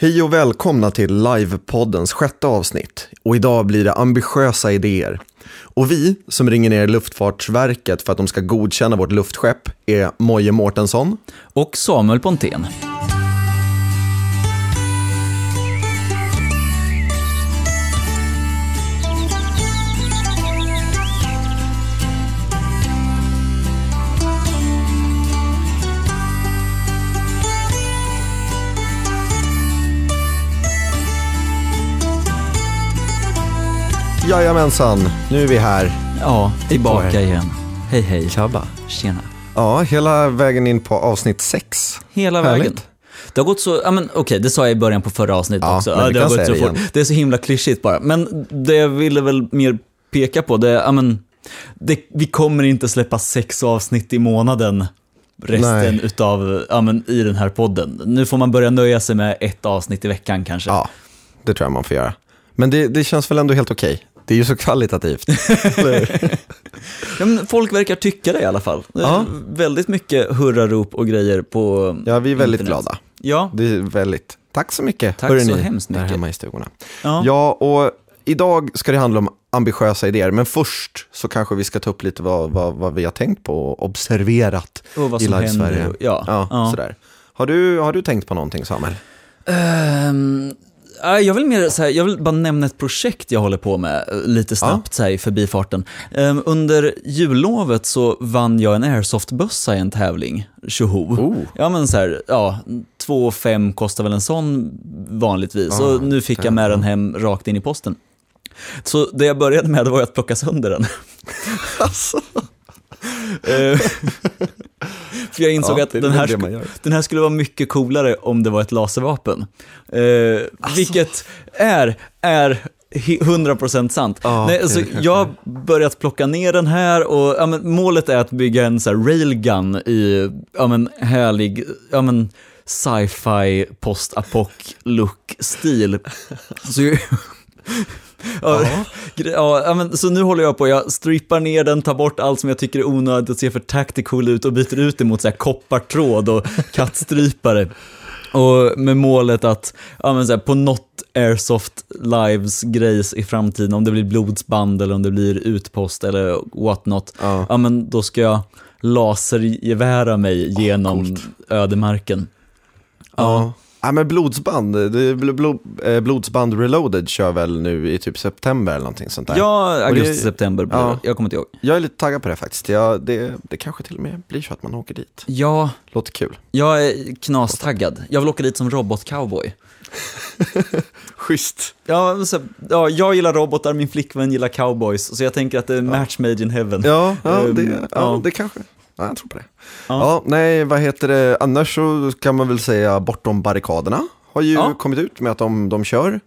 Hej och välkomna till Livepoddens sjätte avsnitt. Och idag blir det ambitiösa idéer. Och vi som ringer ner Luftfartsverket för att de ska godkänna vårt luftskepp är Moje Mårtensson. Och Samuel Pontén. Jajamensan, nu är vi här. Ja, tillbaka igen. Hej hej. Tjabba. Tjena. Ja, hela vägen in på avsnitt sex. Hela Härligt. vägen. Det har gått så, ja men okej, det sa jag i början på förra avsnittet Ja, också. vi det har gått så det fort. Det är så himla klyschigt bara. Men det jag ville väl mer peka på, det ja men, det, vi kommer inte släppa sex avsnitt i månaden resten Nej. utav, ja men i den här podden. Nu får man börja nöja sig med ett avsnitt i veckan kanske. Ja, det tror jag man får göra. Men det, det känns väl ändå helt okej. Det är ju så kvalitativt. Ja, folk verkar tycka det i alla fall. Ja. Väldigt mycket hurrarop och grejer på ja, vi är väldigt internet. glada. Ja, Det är väldigt. Tack så mycket. Tack så ni, hemskt Där mycket. hemma i stugorna. ja. Ja, och idag ska det handla om ambitiösa idéer. Men först så kanske vi ska ta upp lite vad, vad, vad vi har tänkt på och observerat och vad i som Live händer. Sverige. Ja, Ja, ja. sådär. Har du, har du tänkt på någonting Samuel? Nej, jag vill mer så här, jag vill bara nämna ett projekt jag håller på med eh, lite snabbt så här, i förbifarten. Ehm, under jullovet så vann jag en airsoftbössa i en tävling, tjoho. Oh. Ja men så här, ja, 2 5 kostar väl en sån vanligtvis. Ja, och nu fick jag med den hem rakt in i posten. Så det jag började med var att plocka sönder den. Alltså. Eh, För jag insåg Ja, att den här, den här skulle vara mycket coolare om det var ett laservapen. Eh, Vilket är, är hi- 100% sant. Ja, Nej, alltså, jag har börjat plocka ner den här och ja, men, målet är att bygga en så här, railgun i ja, men, härlig ja, men, sci-fi post-apoc-look-stil. Så, Ja, ja, men, så nu håller jag på, jag strippar ner den, tar bort allt som jag tycker är onödigt och ser för tactical ut och byter ut det mot så här koppartråd och kattstrypare. Och med målet att, ja men så här, på något Airsoft Lives grejs i framtiden, om det blir blodsband eller om det blir utpost eller what not, Ja. ja men då ska jag lasergevära mig genom ödemarken. Ja. ja, men blodsband, bl- blod, eh, blodsband reloaded kör väl nu i typ september eller någonting sånt där. Ja, Och det- augusti, september blir ja. Jag kommer inte ihåg. Jag är lite taggad på det faktiskt. Ja, det, det kanske till och med blir så att man åker dit. Ja, Låter kul. Jag är knastaggad. Jag vill åka dit som robotcowboy. Schysst. Ja, så, ja, jag gillar robotar, min flickvän gillar cowboys, så jag tänker att det är match made in heaven. Ja, ja, Ehm, det, ja, ja. det kanske. Ja, jag tror på det. Ja. Ja. nej, vad heter det? Annars så kan man väl säga Bortom barrikaderna har ju Ja. kommit ut med att de, de kör.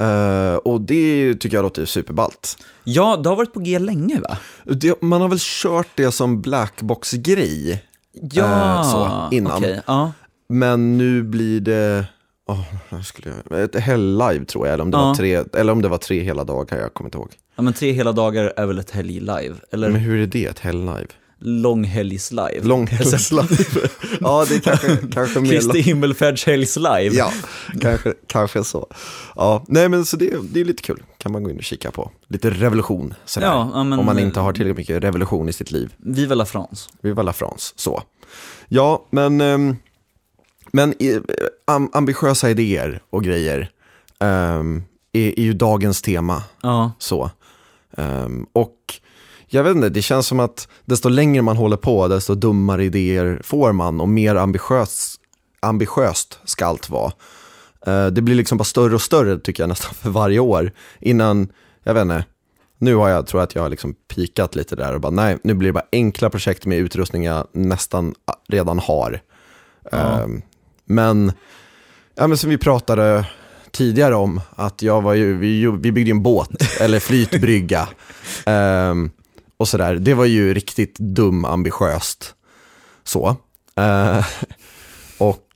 Eh, och det tycker jag låter superballt. Ja, det har varit på G länge va? Det, man har väl kört det som blackbox-grej. Ja, Eh, så, innan. okej, ja. Men nu blir det, oh, skulle jag, ett helg tror jag, eller om, det Ja. var tre, eller om det var tre hela dagar, jag kommer inte ihåg. ja. men tre hela dagar är väl ett helg-live? Eller Men hur är det ett helg-live? Långhelgs-live? Långhelgslive. ja, det är kanske, kanske mer Kristi himmelfärdshelgs-live? Ja, kanske, kanske så. Ja, nej men så det, det är lite kul. Kan man gå in och kika på. Lite revolution sådär. Ja, ja, men- Om man inte har tillräckligt mycket revolution i sitt liv. Viva la France. Viva la France, så. Ja, men, ehm, men eh, am, ambitiösa idéer och grejer ehm, är, är ju dagens tema. Ja, Så. Ehm, och jag vet inte, det känns som att desto längre man håller på, desto dummare idéer får man och mer ambitiöst, ambitiöst ska allt vara. Eh, det blir liksom bara större och större tycker jag nästan för varje år. Innan, jag vet inte, nu har jag, tror jag att jag har liksom pikat lite där och bara nej, nu blir det bara enkla projekt med utrustning jag nästan redan har. Ja. Ehm, men, ja men som vi pratade tidigare om, att jag var ju, vi, vi byggde en båt, eller flytbrygga. Ehm, och sådär, det var ju riktigt dum ambitiöst. Så. Eh, och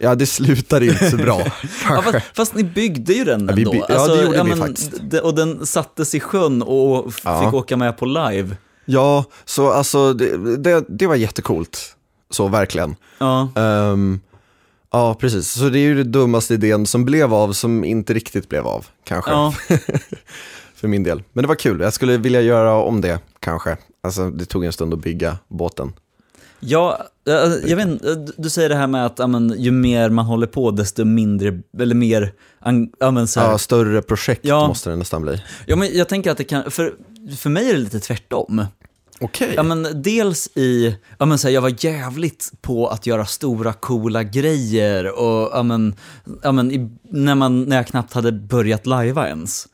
ja, det slutade ju inte så bra, Ja, fast, fast ni byggde ju den Ja, vi ändå. by- ja, det gjorde vi faktiskt. Och den sattes i sjön och f- Ja. fick åka med på live. Ja, så alltså det, det, det var jättecoolt. Så verkligen. Ja, Ehm, Ja, precis. Så det är ju det dummaste idén som blev av, som inte riktigt blev av, kanske. Ja. För min del. Men det var kul, jag skulle vilja göra om det, kanske. Alltså, det tog en stund att bygga båten. Ja, eh, jag vet inte, du- säger det här med att ja, men, ju mer man håller på desto mindre, eller mer, ang- ja, men, så här, Ja, större projekt Ja. måste det nästan bli. ja, men jag tänker att det kan, för, för mig är det lite tvärtom. Okej. Ja men dels i, ja men så här, jag var jävligt på att göra stora coola grejer och ja men, ja men i, när, man, när jag knappt hade börjat lajva ens.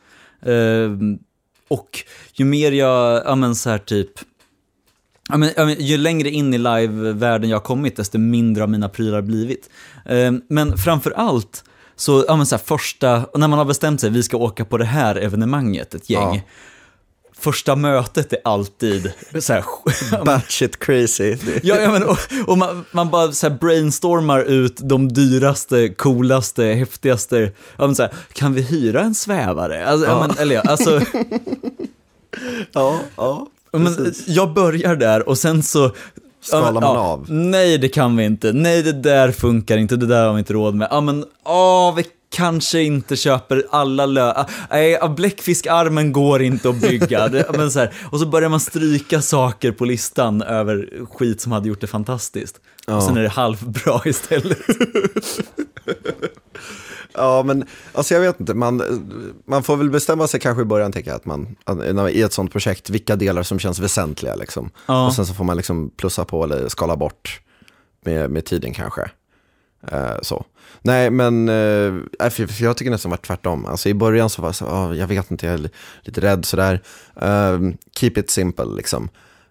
Ehm, och ju mer jag, ja men så här typ, ja men, ja men, ju längre in i live-världen jag har kommit desto mindre har mina prylar blivit. Eh, men framför allt så, ja men så här, första, när man har bestämt sig, vi ska åka på det här evenemanget, ett gäng. Ja. Första mötet är alltid så här, Batshit crazy. Ja, ja men, och, och man, man bara så brainstormar ut de dyraste, coolaste, häftigaste, ja, men så här, kan vi hyra en svävare? Alltså, ja. men, eller ja, alltså, Ja, ja. ja, men, jag börjar där och sen så Skalar ja, man ja, av? Nej, det kan vi inte. Nej, det där funkar inte. Det där har vi inte råd med. Ja, men, åh, vi kanske inte köper alla lö... ah, Nej, bläckfiskarmen går inte att bygga. Men, så här, och så börjar man stryka saker på listan över skit som hade gjort det fantastiskt. Och Ja. sen är det halvbra istället. Ja, men alltså jag vet inte, man, man får väl bestämma sig kanske i början, tänker jag, att man, i ett sånt projekt, vilka delar som känns väsentliga liksom. Ja. Och sen så får man liksom plussa på eller skala bort med, med tiden kanske. Eh, så. Nej, men eh, för, för jag tycker nästan var tvärtom. Alltså i början så var jag så, oh, jag vet inte, jag är lite rädd sådär. Uh, keep it simple liksom.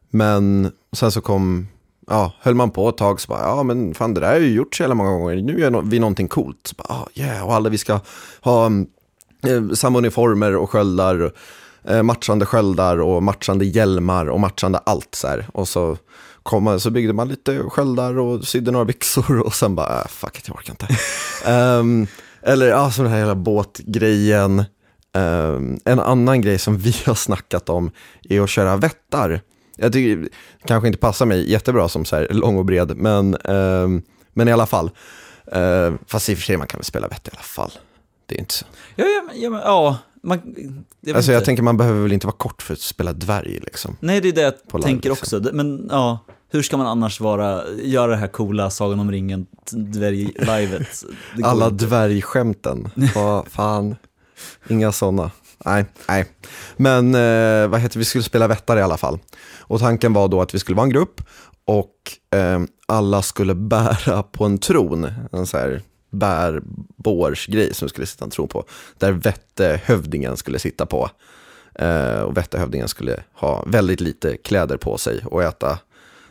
Men sen så kom, ja, höll man på ett tag så bara, ja men fan det där har ju gjort så jävla många gånger, nu gör vi någonting coolt. Så bara, oh, yeah, och alla vi ska ha mm, samma uniformer och sköldar, eh, matchande sköldar och matchande hjälmar och matchande allt så här. Och så, kom man, så byggde man lite sköldar och sydde några byxor och sen bara, äh, fuck it, jag orkar inte. Ehm, eller ja, så den här hela båtgrejen. Ehm, en annan grej som vi har snackat om är att köra vättar. Jag tycker kanske inte passar mig jättebra som så här lång och bred, men, ehm, men i alla fall. Uh, fast i och för sig man kan väl spela vett i alla fall. Det är inte så. Ja, ja, ja, men, ja man, jag Alltså jag inte. tänker man behöver väl inte vara kort för att spela dvärg liksom. Nej, det är det jag på live, tänker liksom. också. Men ja, hur ska man annars vara, göra det här coola Sagan om ringen, dvärg-livet? Alla inte. dvärgskämten, vad fan, inga sådana. Nej, nej. Men eh, vad heter vi skulle spela vättar i alla fall. Och tanken var då att vi skulle vara en grupp och eh, alla skulle bära på en tron, en så här bär, bårsgrej som skulle sitta en tron på, där vättehövdingen skulle sitta på. Eh, och vättehövdingen skulle ha väldigt lite kläder på sig och äta,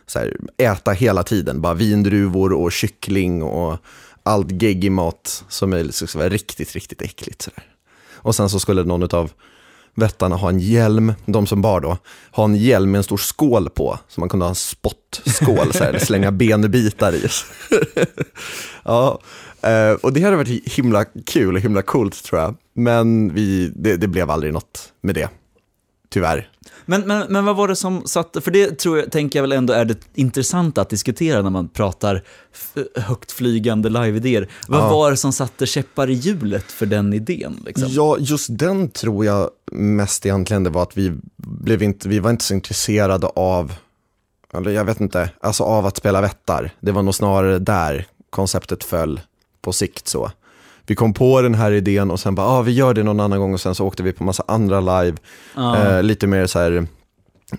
så här, äta hela tiden, bara vindruvor och kyckling och allt geggig mat som möjligt. Liksom så det skulle vara riktigt, riktigt äckligt. Så där. Och sen så skulle någon av vättarna ha en hjälm, de som bar då, ha en hjälm med en stor skål på, så man kunde ha en spottskål, så här, eller slänga benbitar i. ja, eh, och det hade varit himla kul och himla coolt tror jag. Men vi, det, det blev aldrig något med det, tyvärr. Men, men, men vad var det som satte, för det tror jag, tänker jag väl ändå är det intressanta att diskutera när man pratar högt flygande live-idéer. Vad Ja. var det som satte käppar i hjulet för den idén? Liksom? Ja, just den tror jag mest egentligen det var att vi, blev inte, vi var inte så intresserade av, eller jag vet inte, alltså av att spela vättar. Det var nog snarare där konceptet föll på sikt så. Vi kom på den här idén och sen bara, ah, vi gör det någon annan gång och sen så åkte vi på massa andra live, Ja. eh, lite mer så här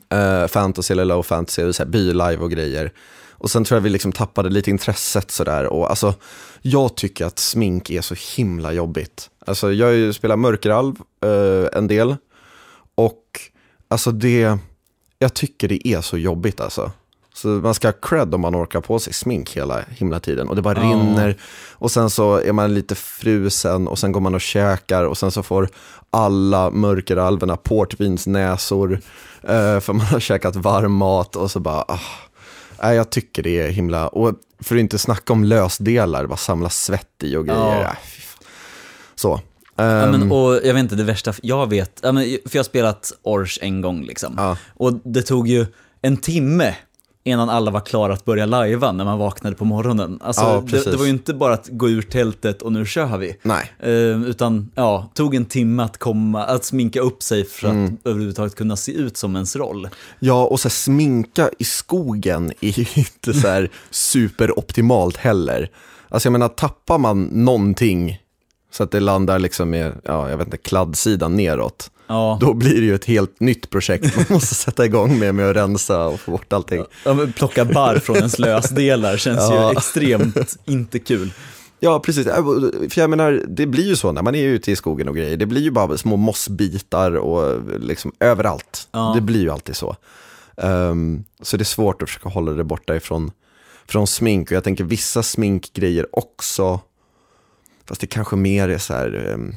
eh, fantasy eller low fantasy, så här by-live och grejer. Och sen tror jag vi liksom tappade lite intresset sådär. Och alltså, jag tycker att smink är så himla jobbigt. Alltså jag spelat mörkeralv eh, en del. Och alltså det, jag tycker det är så jobbigt alltså. Så man ska ha cred om man orkar på sig smink hela himla tiden. Och det bara Ja. rinner. Och sen så är man lite frusen och sen går man och käkar. Och sen så får alla mörkeralverna portvinsnäsor. Eh, för man har käkat varm mat och så bara, ah, nej, jag tycker det är himla, och för att inte snacka om lösdelar, bara samla svett i och grejer. Ja. Ja. Så. Ja, Ehm, men, och jag vet inte, det värsta, jag vet, ja, men, för jag har spelat Ors en gång liksom. Ja. Och det tog ju en timme innan alla var klara att börja lajva när man vaknade på morgonen. Alltså, Ja, det, det var ju inte bara att gå ur tältet och nu kör vi. Nej. Eh, utan ja, tog en timme att komma, att sminka upp sig för att Mm. överhuvudtaget kunna se ut som ens roll. Ja, och så här, sminka i skogen är ju inte så här superoptimalt heller. Alltså jag menar, tappar man någonting så att det landar liksom med, ja, jag vet inte, kladdsidan neråt, Ja. då blir det ju ett helt nytt projekt man måste sätta igång med, med att rensa och få bort allting. Ja, men plocka barr från ens lösdelar känns Ja. ju extremt inte kul. Ja, precis. Äh, För jag menar, det blir ju så när man är ute i skogen och grejer. Det blir ju bara små mossbitar och liksom överallt. Ja. Det blir ju alltid så. Ehm, så det är svårt att försöka hålla det borta ifrån från smink. Och jag tänker vissa sminkgrejer också, fast det kanske mer är så här um,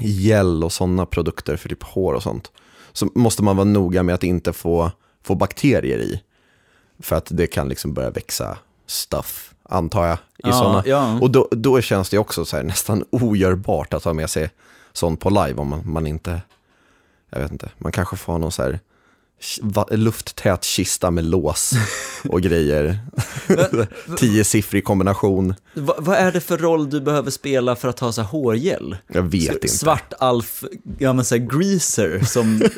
gel och sådana produkter för typ hår och sånt. Så måste man vara noga med att inte få, få bakterier i. För att det kan liksom börja växa stuff, antar jag. I Ja, såna. ja. Och då, då känns det också så här, nästan ogörbart att ha med sig sånt på live om man, man inte, jag vet inte, man kanske får ha någon så här lufttät kista med lås och grejer. Tio-siffrig kombination. Va, vad är det för roll du behöver spela för att ha så här hårgel? Jag vet inte. Svart alf, ja men så här greaser som,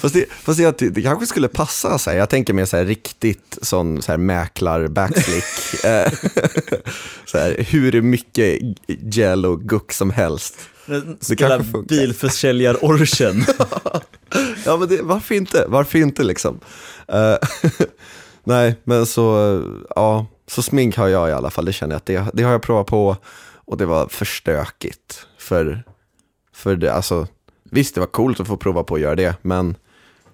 Fast, det, fast det, det kanske skulle passa, så här. jag tänker mer så här riktigt sån så här mäklar backslick. Eh, så här, hur mycket gel och guck som helst. Spela kanske funkar. bilförsäljar-orchen. Ja, men det, varför inte? Varför inte liksom? Eh, nej, men så, ja, så smink har jag i alla fall. Det känner jag att det, det har jag provat på och det var för stökigt. För, för det, alltså, visst det var coolt att få prova på att göra det, men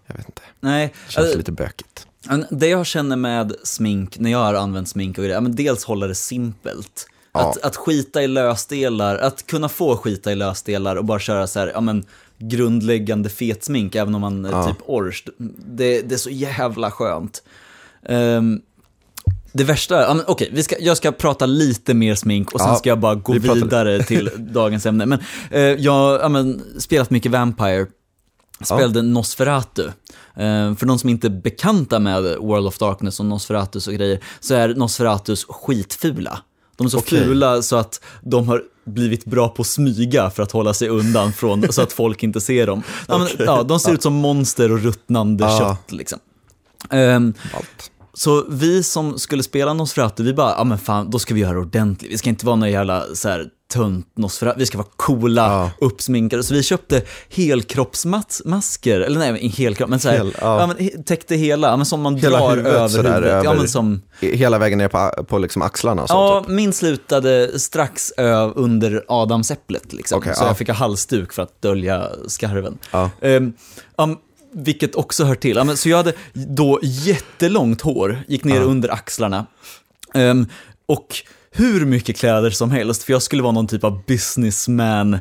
jag vet inte, Nej, det känns alltså, lite bökigt. det jag känner med smink, när jag har använt smink och grejer, ja, men dels hålla det simpelt. Att, att skita i lösdelar, att kunna få skita i lösdelar och bara köra så här, ja men grundläggande fetsmink, även om man är Ja. typ orch. Det, det är så jävla skönt. Ehm, det värsta, ja, okej, vi ska, jag ska prata lite mer smink och sen Ja, ska jag bara gå vi vidare till dagens ämne. Men eh, jag har ja, spelat mycket Vampire, spelade Nosferatu. Eh, för de som inte är bekanta med World of Darkness och Nosferatus och grejer, så är Nosferatus skitfula. De är så Okej. fula så att de har blivit bra på att smyga för att hålla sig undan från, så att folk inte ser dem. Ja, men, Okej. ja, de ser ut som monster och ruttnande Ja. kött liksom. Allt. Så vi som skulle spela Nosferatu, vi bara, ja men fan, då ska vi göra det ordentligt. Vi ska inte vara några jävla så här tunt Nosferatu, vi ska vara coola, Ja. uppsminkade. Så vi köpte helkroppsmasker, eller nej, inte helkropp, men så här, Hel- ja. ja. men täckte hela, ja, men som man Hela drar huvudet över sådär huvudet. Ja, men som, Hela vägen ner på, på liksom axlarna så ja, typ. min slutade strax ö, under adamsäpplet liksom. Okej, så ja. jag fick ha halsduk för att dölja skarven. Ja. Ehm, ja, vilket också hör till. Ja, men, så jag hade då jättelångt hår, gick ner Ja. under axlarna. Ehm, och hur mycket kläder som helst, för jag skulle vara någon typ av businessman.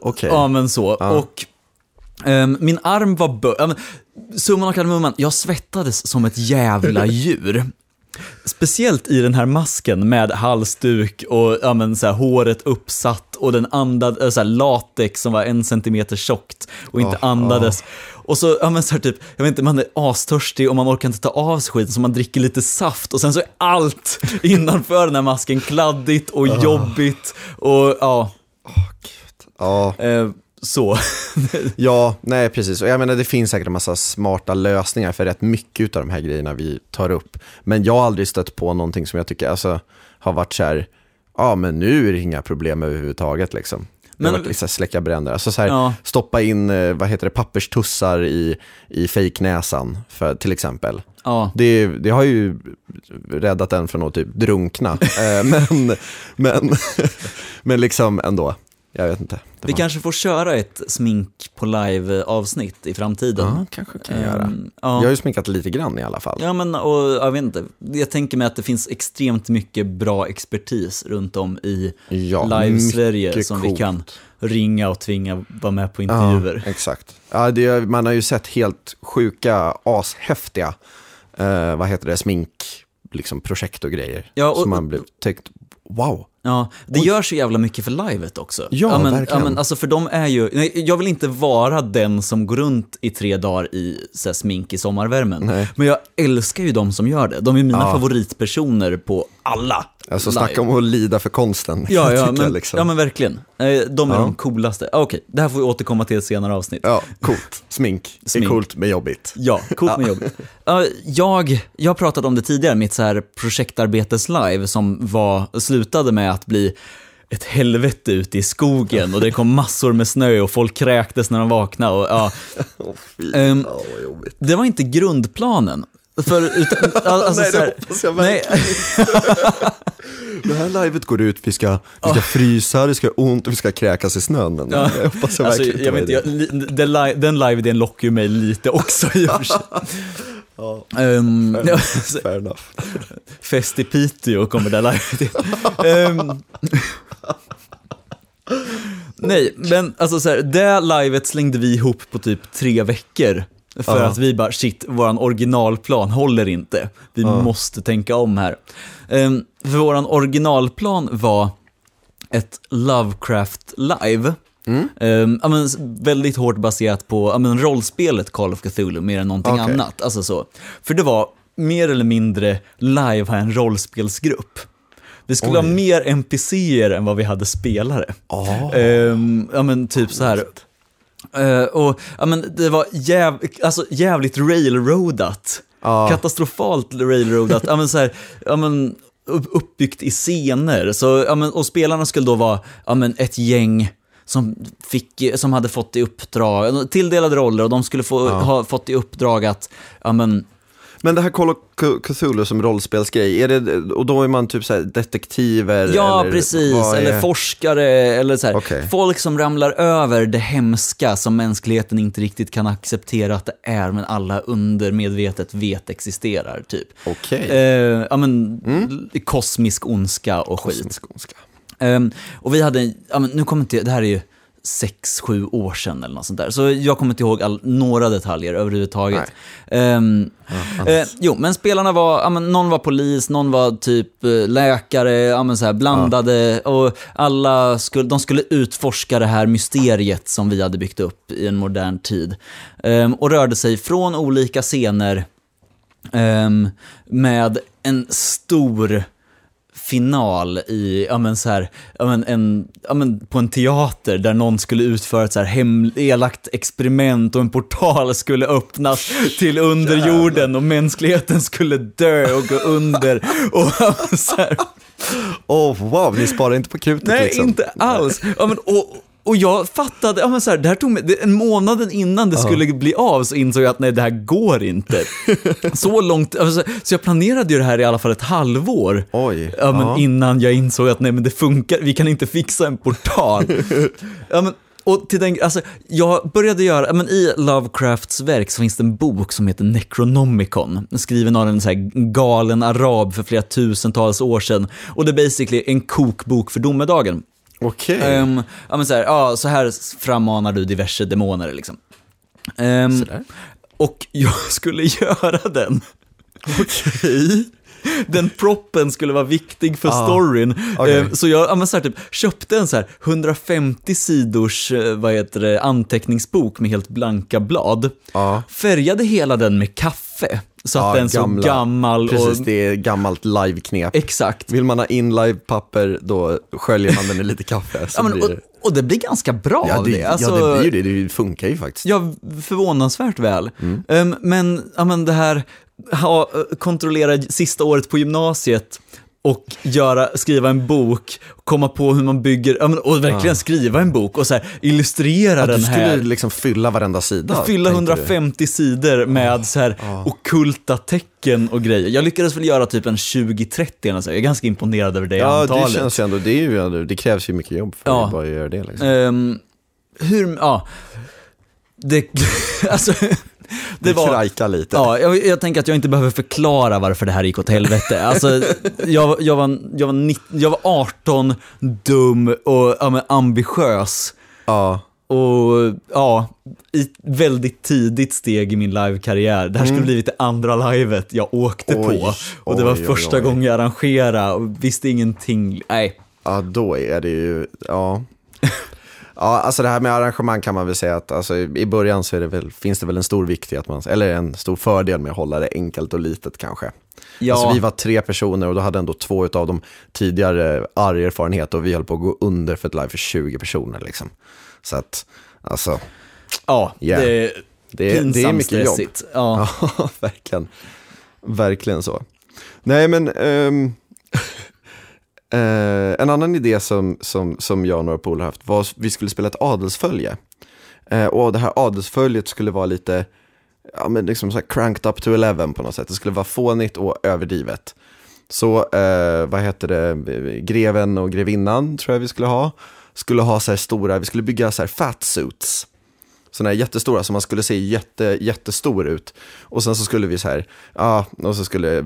Okej. Ja, men så. Ja. Och ehm, min arm var bö... Ja, summan av kardemumman, jag svettades som ett jävla djur. Speciellt i den här masken med halsduk och ja, men, så här, håret uppsatt och den andad, så här, latex som var en centimeter tjockt och inte Ja, andades. Och så, ja men så här, typ, jag vet inte, man är astörstig och man orkar inte ta av sig skiten så man dricker lite saft och sen så är allt innanför den här masken kladdigt och jobbigt och ja, Ja, eh, så. Ja, nej precis. Och jag menar det finns säkert en massa smarta lösningar för rätt mycket av de här grejerna vi tar upp. Men jag har aldrig stött på någonting som jag tycker alltså, har varit så här, ja men nu är det inga problem överhuvudtaget liksom. Det har Men- varit liksom släcka bränder. Alltså så här, Ja. stoppa in, eh, vad heter det, papperstussar i, i fejknäsan för, till exempel. ja. Det, det har ju räddat en från att typ drunkna. Eh, men, men, men liksom ändå, jag vet inte. Vi kanske får köra ett smink på live-avsnitt i framtiden. Ja, kanske kan jag göra. Ehm, Jag ja. har ju sminkat lite grann i alla fall. Ja, men och, jag vet inte. Jag tänker mig att det finns extremt mycket bra expertis runt om i Ja, live-Sverige som vi coolt. kan ringa och tvinga vara med på intervjuer. Ja, exakt. Ja, det, man har ju sett helt sjuka, ashäftiga, eh, vad heter det, smink, liksom projekt och grejer. Ja, och- som man blev tänkt, wow. Ja, det gör så jävla mycket för livet också. Ja, men, verkligen. men, alltså för de är ju, nej, jag vill inte vara den som går runt i tre dagar i så här, smink i sommarvärmen. Nej. Men jag älskar ju de som gör det. De är mina Ja. favoritpersoner på alla. Alltså live. snacka om att lida för konsten. Ja, ja, men, liksom. ja men verkligen. Eh, De är Ja. de coolaste. Ah, Okej, det här får vi återkomma till i ett senare avsnitt. Ja, coolt. Smink. Smink. är coolt men jobbigt. Ja, coolt med jobbet. Ja, jag, jag pratat om det tidigare, mitt så här projektarbetes-live som var, slutade med att bli ett helvete ute i skogen och det kom massor med snö och folk kräktes när de vaknade. Och, ja. Åh, fy. Ja, vad jobbigt. Det var inte grundplanen. För, utan, alltså, Nej, så här, det hoppas jag nej, Det här livet går ut, vi ska, vi ska frysa, det ska göra ont och vi ska kräkas i snön. Men Ja. jag hoppas jag alltså, verkligen jag vet, inte, jag, den, li- den live-idén lockar ju mig lite också i och för sig. Ja, ja, fair enough. Fest i Piteå kommer det live um, Nej, men alltså så här, det livet slängde vi ihop på typ tre veckor. För Ja. att vi bara, shit, våran originalplan håller inte. Vi Ja. måste tänka om här. Um, för våran originalplan var ett Lovecraft live. Mm. Um, ja, men, väldigt hårt baserat på men, rollspelet Call of Cthulhu mer än någonting Okej. annat. Alltså så. För det var mer eller mindre live ha en rollspelsgrupp. Vi skulle Oj. ha mer NPCer än vad vi hade spelare. Ja. Ehm, ja men typ så här. Eh, och ja, men det var jäv, alltså, jävligt railroadat. Ja. Katastrofalt railroadat. ja, men så här, ja, men, upp, uppbyggt i scener. Så, ja, men, och spelarna skulle då vara ja, men, ett gäng som, fick, som hade fått i uppdrag, tilldelade roller och de skulle få, Ja. ha fått i uppdrag att, ja men, Men det här Call of Cthulhu som rollspelsgrej, är det, och då är man typ så här detektiver? Ja, eller precis. vad är- Eller forskare, eller så här. Okej. Folk som ramlar över det hemska som mänskligheten inte riktigt kan acceptera att det är, men alla undermedvetet vet existerar, typ. Okej. Eh, ja, men, l- Kosmisk ondska och skit. Kosmisk ondska. Ehm, och vi hade, ja, men nu kommer inte, det här är ju sex, sju år sedan eller något sånt där. Så jag kommer inte ihåg all, några detaljer överhuvudtaget. Ehm, eh, jo, men spelarna var, ja, men någon var polis, någon var typ eh, läkare, ja, men så här, blandade och alla skulle, de skulle utforska det här mysteriet som vi hade byggt upp i en modern tid. Ehm, och rörde sig från olika scener ehm, med en stor final i, ja men så här, ja men en, ja men på en teater där någon skulle utföra ett så här hem, elakt experiment och en portal skulle öppnas till underjorden och mänskligheten skulle dö och gå under. Och ja, så här, Åh, wow, ni sparar inte på krutet nej, liksom. inte alls. Ja, men, och, och jag fattade, ja men så här, det här tog mig, det, en månaden innan det skulle bli av så insåg jag att nej, det här går inte. så långt, alltså, så jag planerade ju det här i alla fall ett halvår. Oj. Ja, men ja. innan jag insåg att nej men det funkar, vi kan inte fixa en portal. ja, men, och till den, alltså, jag började göra, men i Lovecrafts verk så finns det en bok som heter Necronomicon, skriven av en så galen arab för flera tusentals år sedan. Och det är basically en kokbok för domedagen. Okej. Ehm, ja, men så här, ja, så här frammanar du diverse demoner liksom. Ehm, Sådär. och jag skulle göra den. Okej. Den proppen skulle vara viktig för Ah, storyn. okej. Eh, Så jag ja, men så här, typ, köpte en så här 150 sidors eh, vad heter det, anteckningsbok med helt blanka blad. Ja. Färgade hela den med kaffe. Så att Ja, den såg gamla- gammal Precis, och... det är gammalt live-knep. Exakt. Vill man ha in live-papper, då sköljer man den i lite kaffe. Så Ja, men, blir och, det... och det blir ganska bra Ja, av det, det. Alltså, ja, det blir ju det. Det funkar ju faktiskt. Ja, förvånansvärt väl. Mm. Ehm, men, ja, men det här, ha, kontrollera sista året på gymnasiet och göra, skriva en bok, komma på hur man bygger, ja, men, och verkligen skriva en bok och så här, illustrera Ja, den du skulle här. liksom fylla varenda sida. Fylla tänkte du. 150 sidor med så här Ja. okulta tecken och grejer. Jag lyckades väl göra typ en 20-30 eller så. Jag är ganska imponerad över det Ja, antalet. det känns ju ändå, det, är ju, det krävs ju mycket jobb för Ja. att bara göra det. Liksom. Ehm, hur, ja. Det, alltså, det var... krajkar lite. Ja, jag, jag tänker att jag inte behöver förklara varför det här gick åt helvete. Alltså, jag, jag, var, jag, var, nitt- jag var 18, dum och ja, ambitiös. Ja. och ja, i väldigt tidigt steg i min livekarriär. Det här skulle blivit det andra livet jag åkte Mm. Oj, på. Och det var oj, första oj. gången jag arrangerade och visste ingenting. Nej, Ja, då är det ju, ja. Ja, alltså det här med arrangemang kan man väl säga att alltså, i början så det väl, finns det väl en stor vikt i att man, eller en stor fördel med att hålla det enkelt och litet kanske. Ja. Alltså vi var tre personer och då hade ändå två av dem tidigare arg erfarenhet och vi höll på att gå under för ett live för 20 personer liksom. Så att, alltså, ja, Yeah. det är det, det är mycket jobb. stressigt. Ja. Ja, verkligen. Verkligen så. Nej, men ehm, eh, en annan idé som, som, som jag och några polare haft var att vi skulle spela ett adelsfölje. Eh, och det här adelsföljet skulle vara lite, ja men liksom så här cranked up to 11 på något sätt. Det skulle vara fånigt och överdrivet. Så, eh, vad heter det, greven och grevinnan tror jag vi skulle ha. Skulle ha så här stora, vi skulle bygga så här fat suits sådana här jättestora, så man skulle se jätte, jättestor ut. Och sen så skulle vi så här, ja, och så skulle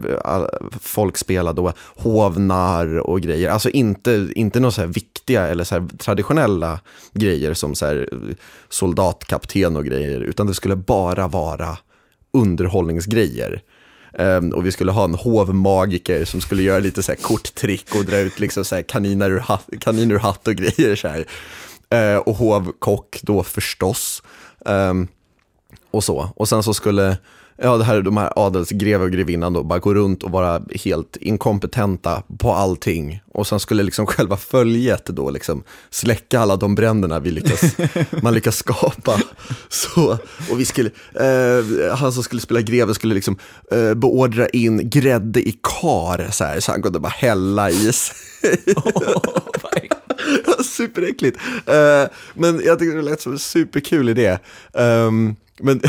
folk spela då hovnar och grejer. Alltså inte, inte några så här viktiga eller så här traditionella grejer som så här soldatkapten och grejer, utan det skulle bara vara underhållningsgrejer. Um, och vi skulle ha en hovmagiker som skulle göra lite så här korttrick och dra ut liksom så här kaniner, ur hatt, kaniner ur hatt och grejer. Så här. Eh, och hovkock då förstås. Ehm, och så. Och sen så skulle ja, det här, de här adelsgreve och grevinnan då bara gå runt och vara helt inkompetenta på allting. Och sen skulle liksom själva följet då liksom släcka alla de bränderna vi lyckas, man lyckas skapa. Så, och vi skulle, eh, han som skulle spela greve skulle liksom eh, beordra in grädde i kar så här, så han kunde bara hälla i sig. Superäckligt. Uh, men jag tycker det lät som en superkul idé. Um, men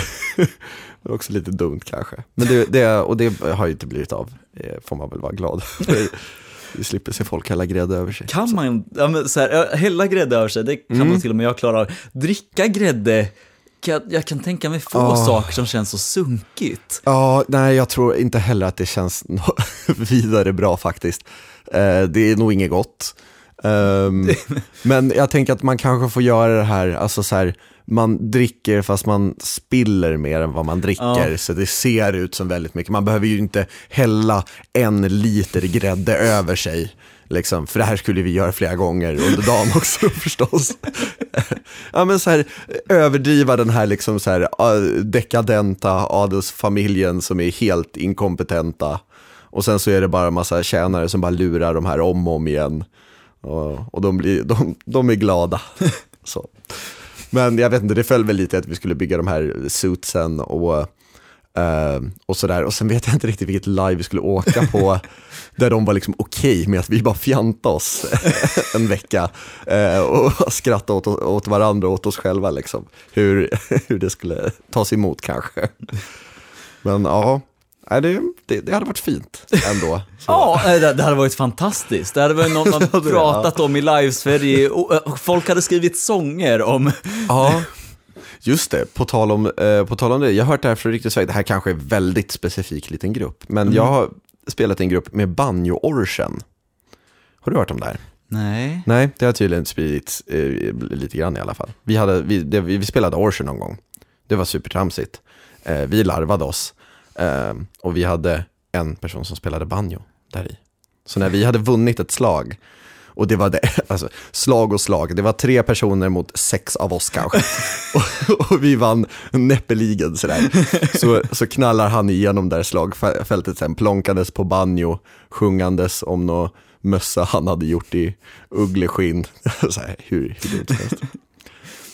också lite dumt kanske. Men det, det, och det har ju inte blivit av, eh, får man väl vara glad. Vi slipper se folk hälla grädde över sig. Kan man, ja, men så här, hälla grädde över sig, det kan Mm. man till och med jag klara av. Dricka grädde, kan, jag kan tänka mig få Ah. saker som känns så sunkigt. Ja, nej jag tror inte heller att det känns vidare bra faktiskt. Eh, det är nog inget gott. Ehm, men jag tänker att man kanske får göra det här, alltså så här, man dricker fast man spiller mer än vad man dricker, Ja. så det ser ut som väldigt mycket. Man behöver ju inte hälla en liter grädde över sig. Liksom, för det här skulle vi göra flera gånger under dagen också förstås. ja, men så här, överdriva den här, liksom så här ah, dekadenta adelsfamiljen som är helt inkompetenta. Och sen så är det bara en massa tjänare som bara lurar de här om och om igen. Och, och de, blir, de, de är glada. så. Men jag vet inte, det föll väl lite att vi skulle bygga de här suitsen och, eh, och sådär. Och sen vet jag inte riktigt vilket live vi skulle åka på, där de var liksom okej med att vi bara fjantade oss en vecka eh, och skrattade åt, åt varandra och åt oss själva. Liksom. Hur, hur det skulle tas emot kanske. Men ja, nej, det, det, det hade varit fint ändå. Ja, det, det hade varit fantastiskt. Det hade varit något man pratat om i live-Sverige. eh, Folk hade skrivit sånger om... Ja, just det. På tal, om, eh, på tal om det, jag har hört det här från riktigt Sverige. Det här kanske är en väldigt specifik liten grupp. Men jag har spelat i en grupp med banjo-orchen. Har du hört om det här? Nej. Nej, det har tydligen spridits eh, lite grann i alla fall. Vi, hade, vi, det, vi spelade orchen någon gång. Det var supertramsigt. Eh, vi larvade oss. Eh, och vi hade en person som spelade banjo där i. Så när vi hade vunnit ett slag, och det var det, alltså, slag och slag, det var tre personer mot sex av oss kanske. och, och vi vann näppeligen sådär. Så, så knallar han igenom där slagfältet sen, plonkandes på banjo, sjungandes om något mössa han hade gjort i uggleskinn. så här, hur, hur dumt som helst.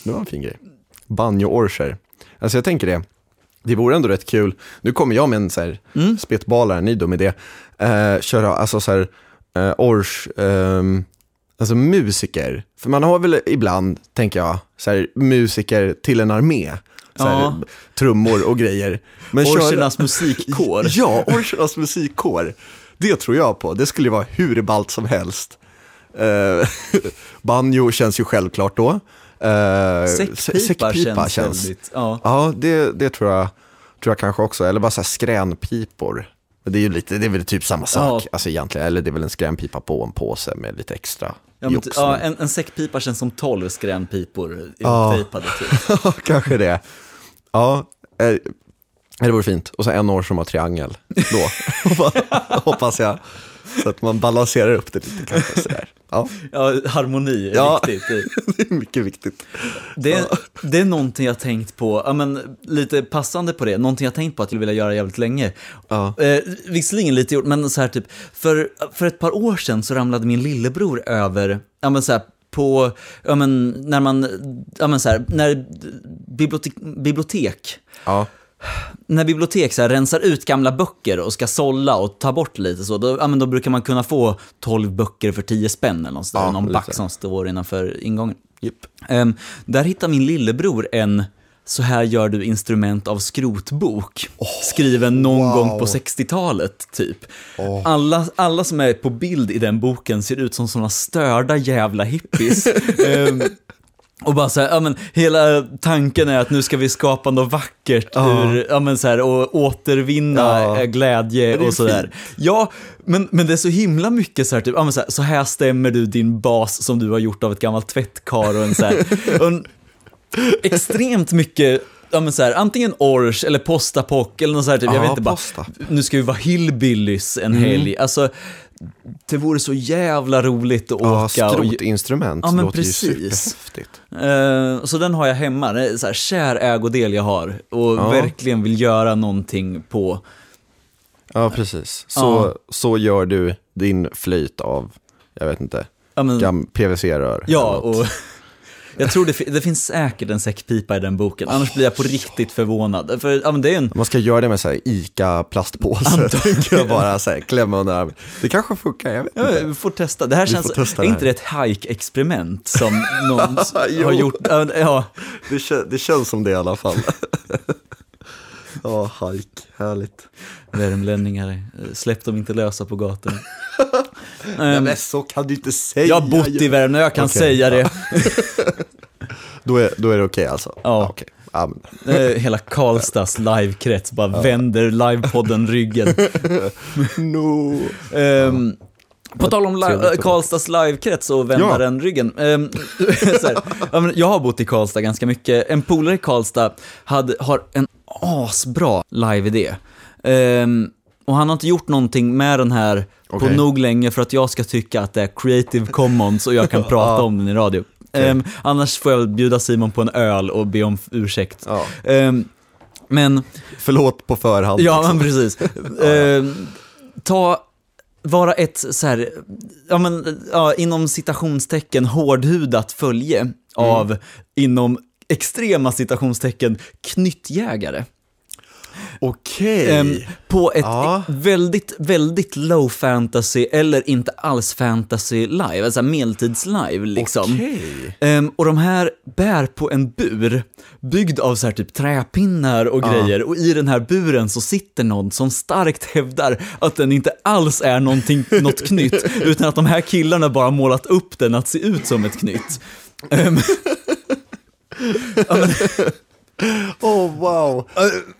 Det var en fin grej. Banjo-orcher. Alltså jag tänker det, det vore ändå rätt kul. Nu kommer jag med en så här Mm. spetbalare, ni dum idé. Eh, köra alltså så här, eh, ors, ehm, alltså musiker. För man har väl ibland, tänker jag, så här, musiker till en armé. Så här, Ja. Trummor och grejer. Men Orchernas musikkår. Ja, Orchernas musikkår. Det tror jag på. Det skulle ju vara hur ballt som helst. Uh, banjo känns ju självklart då. Uh, Säckpipa, känns, väldigt... Ja. Ja, det, det tror, jag, tror jag kanske också. Eller bara så här skränpipor. Det är ju lite, det är väl typ samma sak, Ja. alltså egentligen. Eller det är väl en skrämpipa på en påse med lite extra Ja, jox. ja, en, en säckpipa känns som tolv skrämpipor Ja. ihoptejpade typ. Kanske det. Ja, eh, det vore fint. Och så en år som har triangel då, hoppas jag. Så att man balanserar upp det lite kanske sådär. Ja, Ja, harmoni är Ja. viktigt. det är mycket viktigt. Det är, det är någonting jag tänkt på, ja, men, lite passande på det, någonting jag tänkt på att jag vill göra jävligt länge. Ja. Eh, visserligen lite gjort, men så här typ, för, för ett par år sedan så ramlade min lillebror över, ja men så här, på, ja men när man, ja men så här, när bibliotek, bibliotek Ja, när bibliotek så här, rensar ut gamla böcker och ska sålla och ta bort lite så, då, ja, då brukar man kunna få 12 böcker för 10 spänn eller något sådär, Ja, någon back som står innanför ingången. Jipp. Ehm, där hittar min lillebror en Så här gör du instrument av skrotbok, skriven någon wow. gång på 60-talet, typ. Alla, alla som är på bild i den boken ser ut som sådana störda jävla hippies. Ehm, och bara så här, ja men hela tanken är att nu ska vi skapa något vackert Ja. ur, ja men så här, och återvinna Ja. eh, glädje och sådär. Ja, men, men det är så himla mycket så här, typ, ja men så här, så här stämmer du din bas som du har gjort av ett gammalt tvättkar och en så här, och en, extremt mycket Ja men så här, antingen Ors eller Postapock eller något så här, typ, jag Ja, vet inte bara, Posta. nu ska vi vara hillbillys en helg. Alltså, det vore så jävla roligt att Ja, åka och, skrotinstrument Ja, men låter precis. ju superhäftigt. Eh, så den har jag hemma, det är så här kär ägodel jag har och Ja. verkligen vill göra någonting på. Ja, precis. Så, Ja. så gör du din flöjt av, jag vet inte, Ja, men, PVC-rör. ja och jag tror det, det finns säkert en säckpipa i den boken, annars blir jag på riktigt förvånad. För ja, men det är en, Man ska göra det med så här ICA-plastpåse, tänker jag bara så här, klämma under armen. Det kanske funkar, jag vet ja, inte. vi får testa. Det här Vi känns, testa är det inte det ett hike-experiment som någon har gjort? Ja, Ja, Det, kän, det känns som det i alla fall. Ja, hike, härligt. värmlänningar, eh, släpp dem inte lösa på gatorna. Nej, men så kan du inte säga. jag har bott i Värmland, jag kan Okej, säga det. Då är, då är det okej alltså? Ja. okej. Ja, men. Eh, Hela Karlstads livekrets bara vänder livepodden ryggen. No. Ehm, på tal om li- Trevligt Karlstads livekrets och vända Ja. den ryggen. Ehm, så här, ja, men jag har bott i Karlstad ganska mycket. En polare i Karlstad hade, har en asbra live-idé. Ehm, och han har inte gjort någonting med den här på Okej. nog länge för att jag ska tycka att det är creative commons och jag kan prata om den i radio. Ehm, annars får jag bjuda Simon på en öl och be om ursäkt. Ehm, men Förlåt på förhand. Ja, liksom. men precis. Eh, ta, vara ett så här, ja men, ja, inom citationstecken hårdhudat följe Mm. av, inom extrema citationstecken, knyttjägare. Okej. Ehm, på ett Ja. väldigt, väldigt low fantasy eller inte alls fantasy live, alltså medeltidslive liksom. Ehm, och de här bär på en bur, byggd av så här typ träpinnar och Ja. grejer. Och i den här buren så sitter någon som starkt hävdar att den inte alls är någonting, något knytt, utan att de här killarna bara målat upp den att se ut som ett knytt. Ehm, Oh wow.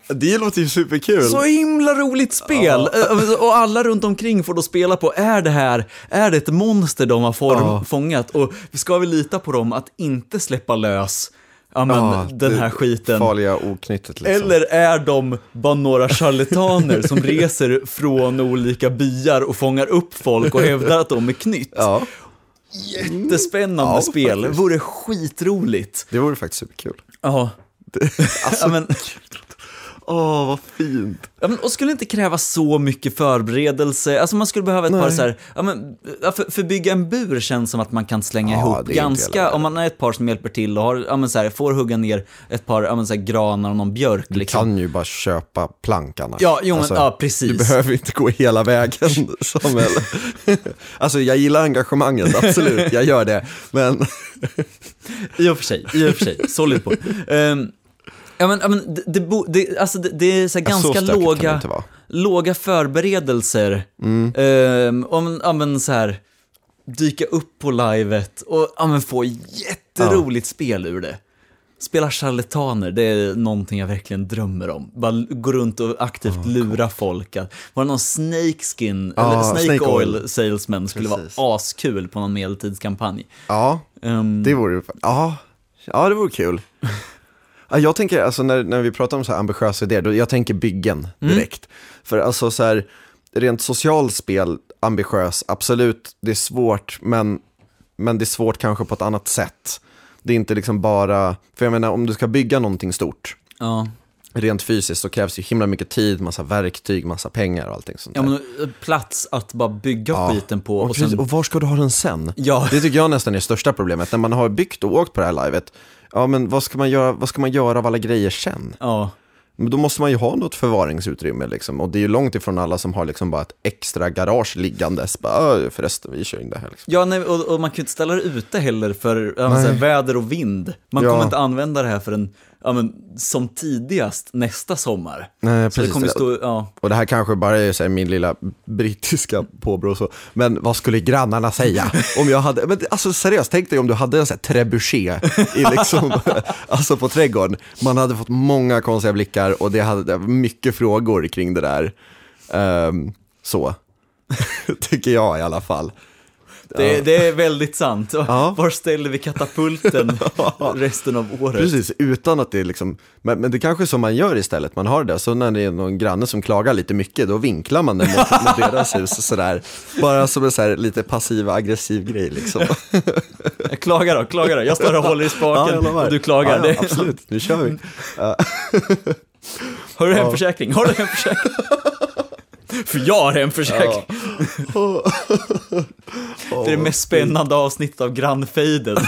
Det låter ju superkul. så himla roligt spel! Ehm, Och alla runt omkring får då spela på, är det här, är det ett monster de har form, Ja. fångat? Och ska vi lita på dem att inte släppa lös ja, men, Ja, den här skiten? Farliga oknyttet liksom. Eller är de bara några charlataner som reser från olika byar och fångar upp folk och hävdar att de är knytt? Ja, Jättespännande Ja, spel, faktiskt. vore skitroligt. det vore faktiskt superkul. Ja. Alltså, Ja, men, åh vad fint. ja, men, och skulle inte kräva så mycket förberedelse, alltså man skulle behöva ett par Nej. så här, ja, men, för, för bygga en bur känns som att man kan slänga Ja, ihop ganska, om man är ett par som hjälper till och har, ja men så här, får hugga ner ett par, ja men så här, granar och någon björk Du liksom. kan ju bara köpa plank annars. Ja, jo men, Alltså, ja precis. Du behöver inte gå hela vägen, Samuel. alltså jag gillar engagemanget, absolut, jag gör det. Men I och för sig, i och för sig. Så lite på. Um, ja men, ja, men det, det, det, alltså, det, det är så här så ganska det låga, låga förberedelser. Mm. Um, om, ja men så här, dyka upp på livet och ja, men få jätteroligt spel ur det. Spela charlataner, det är någonting jag verkligen drömmer om. Bara gå runt och aktivt lura folk. Att, var det någon snakeskin, Ja, eller snake, snake oil, oil. salesman skulle Precis. vara askul på någon medeltidskampanj. Ja, Ehm, det vore ja, ja, det vore kul. Ja, jag tänker, alltså när, när vi pratar om så här ambitiösa idéer, då, jag tänker byggen direkt. För alltså så här, rent socialspel, ambitiös, absolut, det är svårt, men, men det är svårt kanske på ett annat sätt. Det är inte liksom bara, för jag menar om du ska bygga någonting stort, ja. rent fysiskt så krävs ju himla mycket tid, massa verktyg, massa pengar och allting sånt ja, där. men eh, plats att bara bygga Ja. skiten på och, och sen... och var ska du ha den sen? Ja, Det tycker jag nästan är det största problemet. När man har byggt och åkt på det här livet, ja men vad ska man göra, vad ska man göra av alla grejer sen? ja. Men då måste man ju ha något förvaringsutrymme liksom. Och det är ju långt ifrån alla som har liksom bara ett extra garage liggandes. Bara, "Ö, förresten, vi kör in det här liksom. Ja, nej, och, och man kan ju inte ställa det ute heller för här, väder och vind. Man Ja. kommer inte använda det här förrän, ja men, som tidigast nästa sommar. Nej, Så det precis. ju stå, ja. Och det här kanske bara är så här, min lilla brittiska påbrå så. Men vad skulle grannarna säga om jag hade, men alltså seriöst, tänk dig om du hade en sån här trebuchet i liksom, alltså på trädgården. Man hade fått många konstiga blickar och det hade det var mycket frågor kring det där. Ehm, så, tycker jag i alla fall. Det, det är väldigt sant. Ja. Var ställer vi katapulten resten av året? Precis, utan att det är liksom, men, men det kanske är så man gör istället, man har det, så när det är någon granne som klagar lite mycket, då vinklar man den mot, mot deras hus sådär. Bara som en så här, lite passiv aggressiv grej liksom. Klaga då, klaga då. Jag står och håller i spaken lovar. och du klagar. Ja, ja, absolut, nu kör vi. Har du hemförsäkring? Har du hemförsäkring? För jag har hemförsäkring. Det är det mest spännande avsnittet av grannfejden.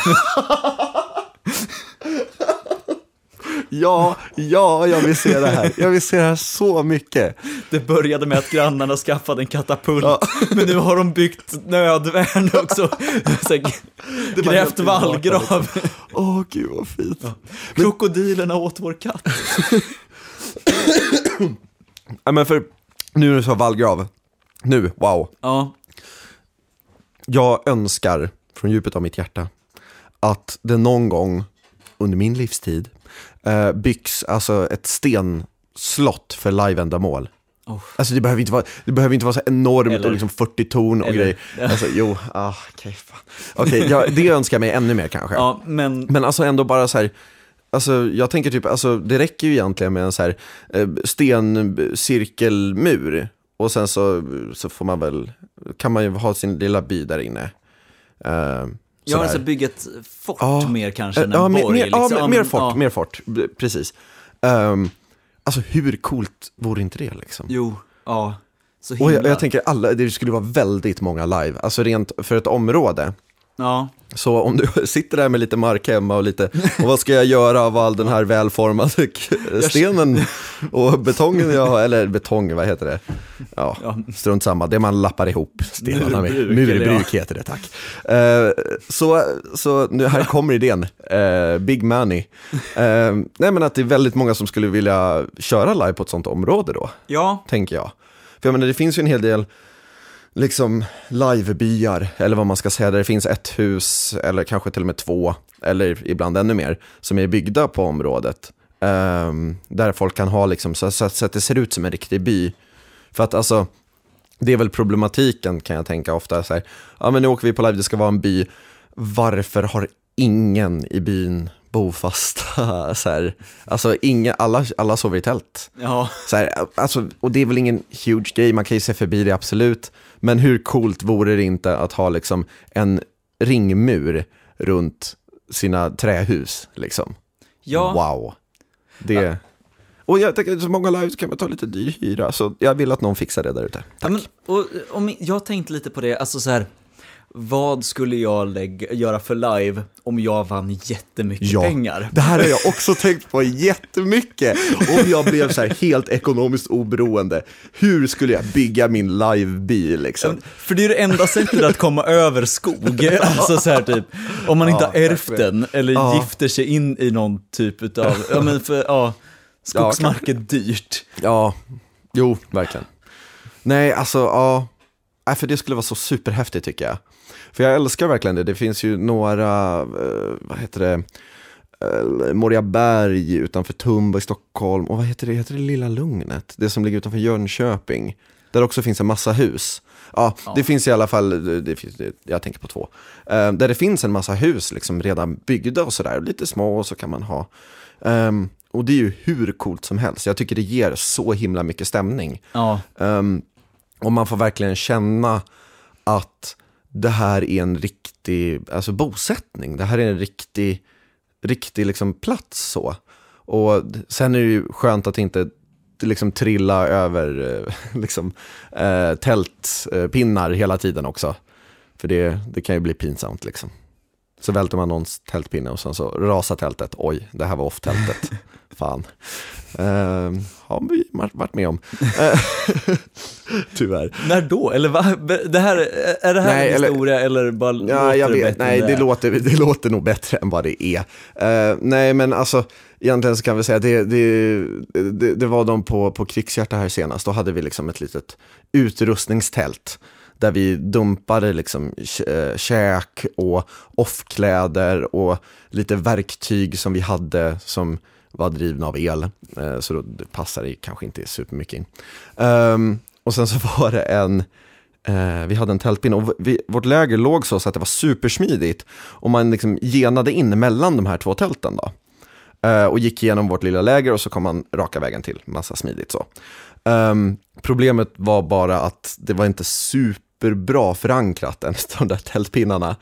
Ja, ja, jag vill se det här. Jag vill se det här så mycket. Det började med att grannarna skaffade en katapult, men nu har de byggt nödvärn också. Så här, grävt vallgrav. Åh, gud vad fint. Krokodilerna åt vår katt. Ja, men för, nu när du sa vallgrav, nu, wow. Ja, Jag önskar från djupet av mitt hjärta att det någon gång under min livstid eh, byggs alltså ett stenslott för liveändamål. Oh. Alltså det behöver inte vara, det behöver inte vara så enormt Eller- och liksom 40 ton och eller- grejer. Alltså jo, ah, okej fan. Okej, ja, det önskar jag mig ännu mer kanske. ja men Men alltså ändå bara så här, alltså jag tänker typ, alltså det räcker ju egentligen med en så här eh, stencirkelmur. Och sen så, så får man väl, kan man ju ha sin lilla by där inne. Eh, jag har alltså byggt ett fort Ja. mer kanske än en ja, borg. mer, ja, liksom. mer, mer fort, Ja. mer fort, precis. Um, alltså hur coolt vore inte det liksom? Jo, ja. Så Och himla. jag, jag tänker alla, det skulle vara väldigt många live, alltså rent för ett område. Ja, Så om du sitter där med lite mark hemma och lite, och vad ska jag göra av all den här välformade stenen och betongen jag har, eller betong, vad heter det? Ja, strunt samma, det man lappar ihop stenarna med. Murbruk heter det, tack. Eh, så, så nu här kommer idén, Eh, big money. Eh, nej men att det är väldigt många som skulle vilja köra live på ett sånt område då, ja, tänker jag. För jag menar, det finns ju en hel del liksom livebyar, eller vad man ska säga, där det finns ett hus, eller kanske till och med två, eller ibland ännu mer, som är byggda på området. Um, där folk kan ha liksom, så, så, så att det ser ut som en riktig by. För att alltså, det är väl problematiken kan jag tänka ofta, så här, ja men nu åker vi på live, det ska vara en by, varför har ingen i byn bofasta? Så här, alltså inga, alla, alla sover i tält. ja. Så här, alltså, och det är väl ingen huge grej, man kan ju se förbi det absolut. Men hur coolt vore det inte att ha liksom en ringmur runt sina trähus? Liksom. Ja, Wow. Det... Och jag tänker, så många live så kan man ta lite dyr hyra, så jag vill att någon fixar det där ute. Ja, men, och, om, jag tänkte lite på det, alltså så här, vad skulle jag lägga, göra för live om jag vann jättemycket Ja. pengar? Det här har jag också tänkt på jättemycket. Om jag blev så här helt ekonomiskt oberoende, hur skulle jag bygga min livebil liksom? För det är det enda sättet att komma över skog, alltså så här typ, om man inte Ja, har ärvt den eller Ja. gifter sig in i någon typ av, ja men för, ja, skogsmark är dyrt. Ja, jo, verkligen. Nej, alltså, ja. Nej, för det skulle vara så superhäftigt tycker jag. För jag älskar verkligen det. Det finns ju några, eh, vad heter det, eh, Moriaberg utanför Tumba i Stockholm. Och vad heter det? Heter det Lilla Lugnet? Det som ligger utanför Jönköping. Där också finns en massa hus. Ja, Ja. det finns i alla fall, det finns, jag tänker på två. Eh, där det finns en massa hus liksom redan byggda och sådär. Lite små och så kan man ha. Ehm, och det är ju hur coolt som helst. Jag tycker det ger så himla mycket stämning. Ja, Um, och man får verkligen känna att det här är en riktig alltså bosättning. Det här är en riktig, riktig liksom plats. så. Och sen är det ju skönt att inte liksom trilla över eh, liksom, eh, tältpinnar hela tiden också. För det, det kan ju bli pinsamt liksom. Så välter man någons tältpinne och sen så rasar tältet. Oj, det här var off-tältet. Fan. Uh, har vi varit med om. Tyvärr. när då? Eller va? Det här, är det här Nej, en eller- historia eller bara Ja, jag det vet. Nej, det är? låter, det låter nog bättre än vad det är. Eh, nej, men alltså, egentligen så kan vi säga att det, det, det, det var de på, på Krigshjärta här senast. Då hade vi liksom ett litet utrustningstält där vi dumpade liksom eh, käk och offkläder och lite verktyg som vi hade som var drivna av el. Eh, så då det passade det kanske inte supermycket in. Ehm, och sen så var det en, Eh, vi hade en tältpinne och vi, vårt läger låg så, så att det var supersmidigt. Och man liksom genade in mellan de här två tälten då. Eh, och gick igenom vårt lilla läger och så kom man raka vägen till, massa smidigt så. Ehm, problemet var bara att det var inte superbra förankrat, en av de där tältpinnarna.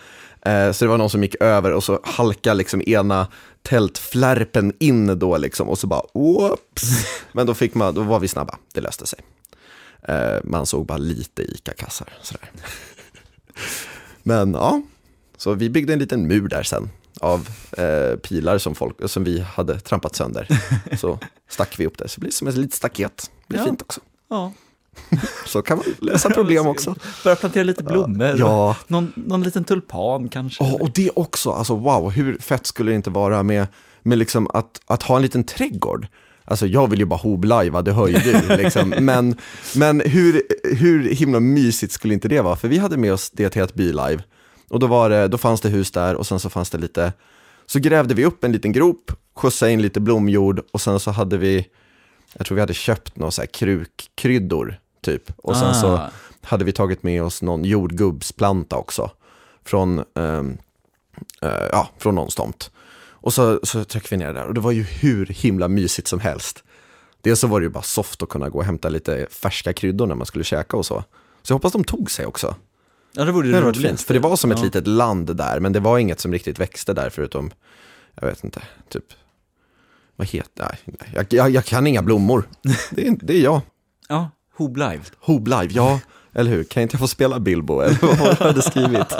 Eh, så det var någon som gick över och så halkade liksom ena tältflärpen in då liksom och så bara oops. Men då, fick man, då var vi snabba, det löste sig. Eh, man såg bara lite ICA-kassar. Sådär. Men ja, så vi byggde en liten mur där sen av eh, pilar som, folk, som vi hade trampat sönder. Så stack vi upp det, så det blir som ett litet staket. Det blir Ja. fint också. Ja. Så kan man lösa problem också. Börja plantera lite blommor. Ja, Någon, någon liten tulpan kanske. oh, och det också, alltså wow, hur fett skulle det inte vara med, med liksom att, att ha en liten trädgård? Alltså jag vill ju bara hoblajva, det hör ju du. Liksom. Men, men hur, hur himla mysigt skulle inte det vara? För vi hade med oss det till ett bilive. Och då, var det, då fanns det hus där och sen så fanns det lite, så grävde vi upp en liten grop, skjutsade in lite blomjord och sen så hade vi, jag tror vi hade köpt några så här krukkryddor typ. Och sen så Ah. hade vi tagit med oss någon jordgubbsplanta också. Från, ehm, eh, ja, från någon stomt. Och så, så tryckte vi ner det där och det var ju hur himla mysigt som helst. Dels så var det ju bara soft att kunna gå och hämta lite färska kryddor när man skulle käka och så. Så jag hoppas de tog sig också. Ja, det vore Det ju roligt. fint, för det var som ett Ja. litet land där, men det var inget som riktigt växte där förutom, jag vet inte, typ, vad heter, nej, jag, jag, jag kan inga blommor. Det är, det är jag. Ja, Hoblive. Hoblive, ja, eller hur? Kan inte jag få spela Bilbo, eller vad du hade skrivit?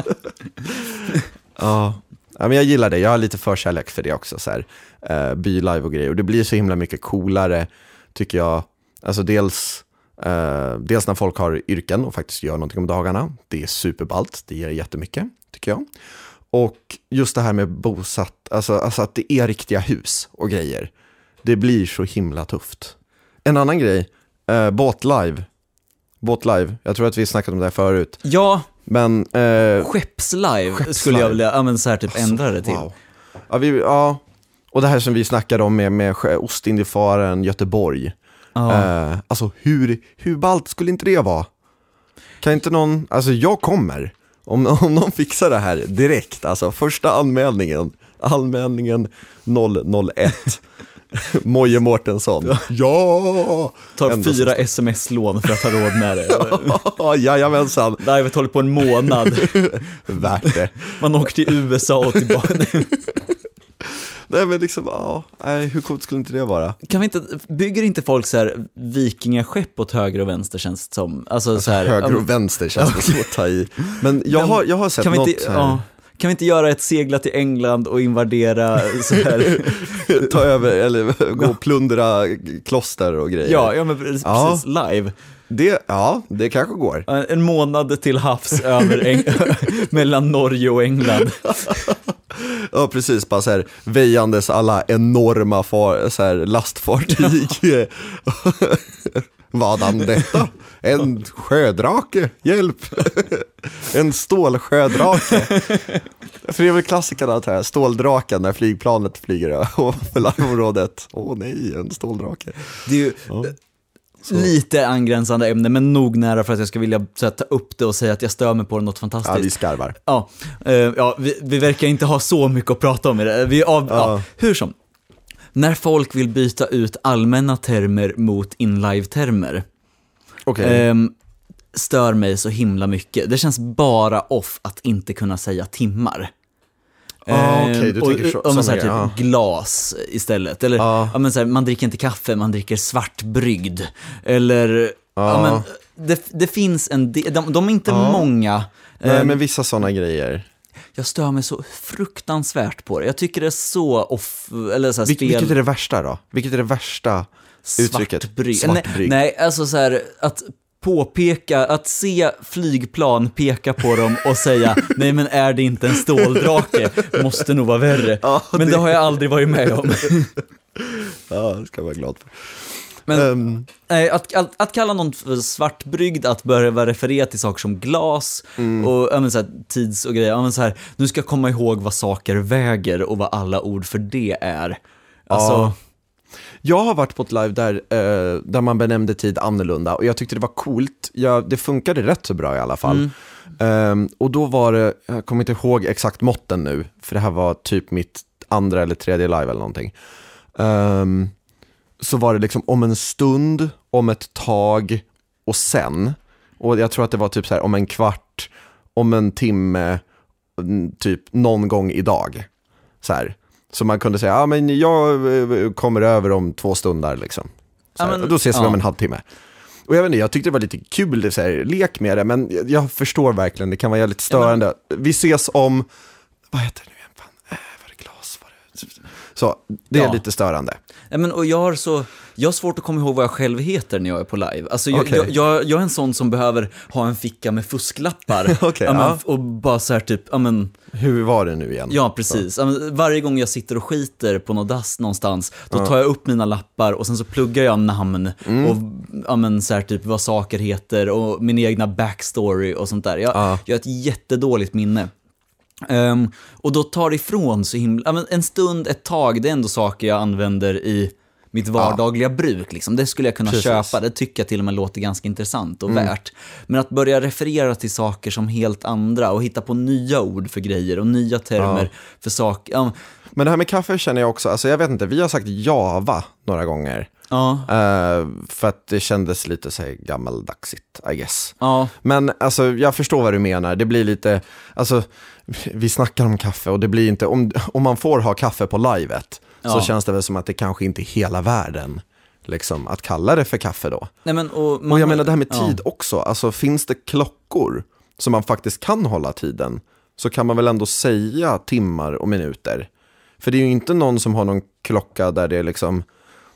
ja. ja, men jag gillar det. Jag har lite förkärlek för det också, så här, eh, bylive och grejer. Och det blir så himla mycket coolare, tycker jag. Alltså dels, eh, dels när folk har yrken och faktiskt gör någonting om dagarna. Det är superballt, det ger jättemycket, tycker jag. Och just det här med bosatt, alltså, alltså att det är riktiga hus och grejer. Det blir så himla tufft. En annan grej, eh, båtlive. Båtlive, jag tror att vi snackat om det här förut. Ja, Men, eh, Skeppslive Skeppslive. skulle jag vilja, ja men så här typ ändra det till. wow. Ja, vi, ja, och det här som vi snackade om med, med Ostindiefararen Göteborg. Ja. Eh, alltså hur, hur ballt skulle inte det vara? Kan inte någon, alltså jag kommer. Om, om någon fixar det här direkt, alltså första anmälningen, anmälningen 001. Moje Mårtensson. Ja! Tar Ändå fyra sms-lån för att ha råd med det. Ja, jajamensan. Livet håller på en månad. Värt det. Man åker till USA och tillbaka. Nej men liksom, ja, nej, hur coolt skulle inte det vara? Kan vi inte, bygger inte folk så här vikingaskepp åt höger och vänster känns det som? Alltså, så här, Höger och vänster känns det så att ta i. Men jag har, jag har sett vi, något inte, här, ja, kan vi inte göra ett segla till England och invadera så här? ta över, eller gå och plundra kloster och grejer. ja, ja, men precis, Ja. live. Det, ja, det kanske går. En månad till havs över Eng- mellan Norge och England. Ja, precis, bara så här väjandes alla enorma far, så här, lastfartyg. Vadan detta? En sjödrake, hjälp! En stålsjödrake. För det är väl klassikerna att här, ståldraken när flygplanet flyger över larmområdet. Åh nej, en ståldrake. Det är ju lite angränsande ämne, men nog nära för att jag ska vilja här, ta upp det och säga att jag stör mig på något Ja, vi fantastiskt. skarvar. Ja, eh, ja vi, vi verkar inte ha så mycket att prata om i det. Vi av, ja. Ja. hur som. När folk vill byta ut allmänna termer mot inlive-termer, Okej. ehm, stör mig så himla mycket. Det känns bara off att inte kunna säga timmar. Ah, okej, du Ehm, tänker så- och, men sån så här, typ ja. glas istället. Eller, Ja. ja, men så här, man dricker inte kaffe, man dricker svartbrygd. Eller, ja. Ja. men, det, det finns en del, de, de är inte Ja. många. Nej, Ehm, men vissa sådana grejer. Jag stör mig så fruktansvärt på det. Jag tycker det är så off, eller så här, Vil- spel... Vilket är det värsta då? Vilket är det värsta uttrycket? Svartbrygg. Svartbrygg. Nej, nej, alltså så här, att påpeka, att se flygplan peka på dem och säga nej men är det inte en ståldrake, måste nog vara värre. Ja, men det... det- har jag aldrig varit med om. Ja, det ska jag vara glad för. Men nej, att, att, att kalla någon för svartbryggd, att börja referera till saker som glas Mm. och ja, men så här, tids och grejer. Ja, men så här, nu ska jag komma ihåg vad saker väger och vad alla ord för det är. Alltså, Ja. Jag har varit på ett live där, eh, där man benämnde tid annorlunda och jag tyckte det var coolt. Jag, det funkade rätt så bra i alla fall. Ehm, och då var det, jag kommer inte ihåg exakt måtten nu, för det här var typ mitt andra eller tredje live eller någonting. Ehm, så var det liksom om en stund, om ett tag och sen. Och jag tror att det var typ så här om en kvart, om en timme, mm, typ någon gång idag. Så här. Så man kunde säga, ja men jag eh, kommer över om två stunder liksom. Så Ja, men- då ses vi ja. om en halvtimme. Och jag vet inte, jag tyckte det var lite kul, det så här, lek med det, men jag, jag förstår verkligen, det kan vara jävligt störande. Vi ses om, vad heter det nu igen? Fan, eh, var det glas? Var det... Så, det är Ja. lite störande. Ja, men, och jag har, så, jag har svårt att komma ihåg vad jag själv heter när jag är på live. Alltså, jag, Okej. jag, jag, jag är en sån som behöver ha en ficka med fusklappar. Okej, ja, men. Och bara så här typ, ja men, Hur var det nu igen? ja precis. Men, varje gång jag sitter och skiter på något dass någonstans, då tar jag upp mina lappar och sen så pluggar jag namn Mm. och ja, men, så här, typ, vad saker heter och min egna backstory och sånt där. Jag, Ja. jag har ett jättedåligt minne. Ehm, och då tar det ifrån så himla, ja, en stund, ett tag, det är ändå saker jag använder i mitt vardagliga bruk. Liksom. Det skulle jag kunna Precis. Mm. köpa, det tycker jag till och med låter ganska intressant och värt. Men att börja referera till saker som helt andra och hitta på nya ord för grejer och nya termer för saker. Ja, Men det här med kaffe känner jag också, alltså jag vet inte, vi har sagt Java några gånger. ja, Eh, för att det kändes lite så här gammaldagsigt, I guess. ja, Men alltså, jag förstår vad du menar. Det blir lite, alltså, vi snackar om kaffe och det blir inte, om, om man får ha kaffe på livet så Ja. känns det väl som att det kanske inte är hela världen, liksom, att kalla det för kaffe då. Nej, men, och, man, Och jag menar det här med ja. tid också, alltså finns det klockor som man faktiskt kan hålla tiden, så kan man väl ändå säga timmar och minuter. För det är ju inte någon som har någon klocka där det är liksom,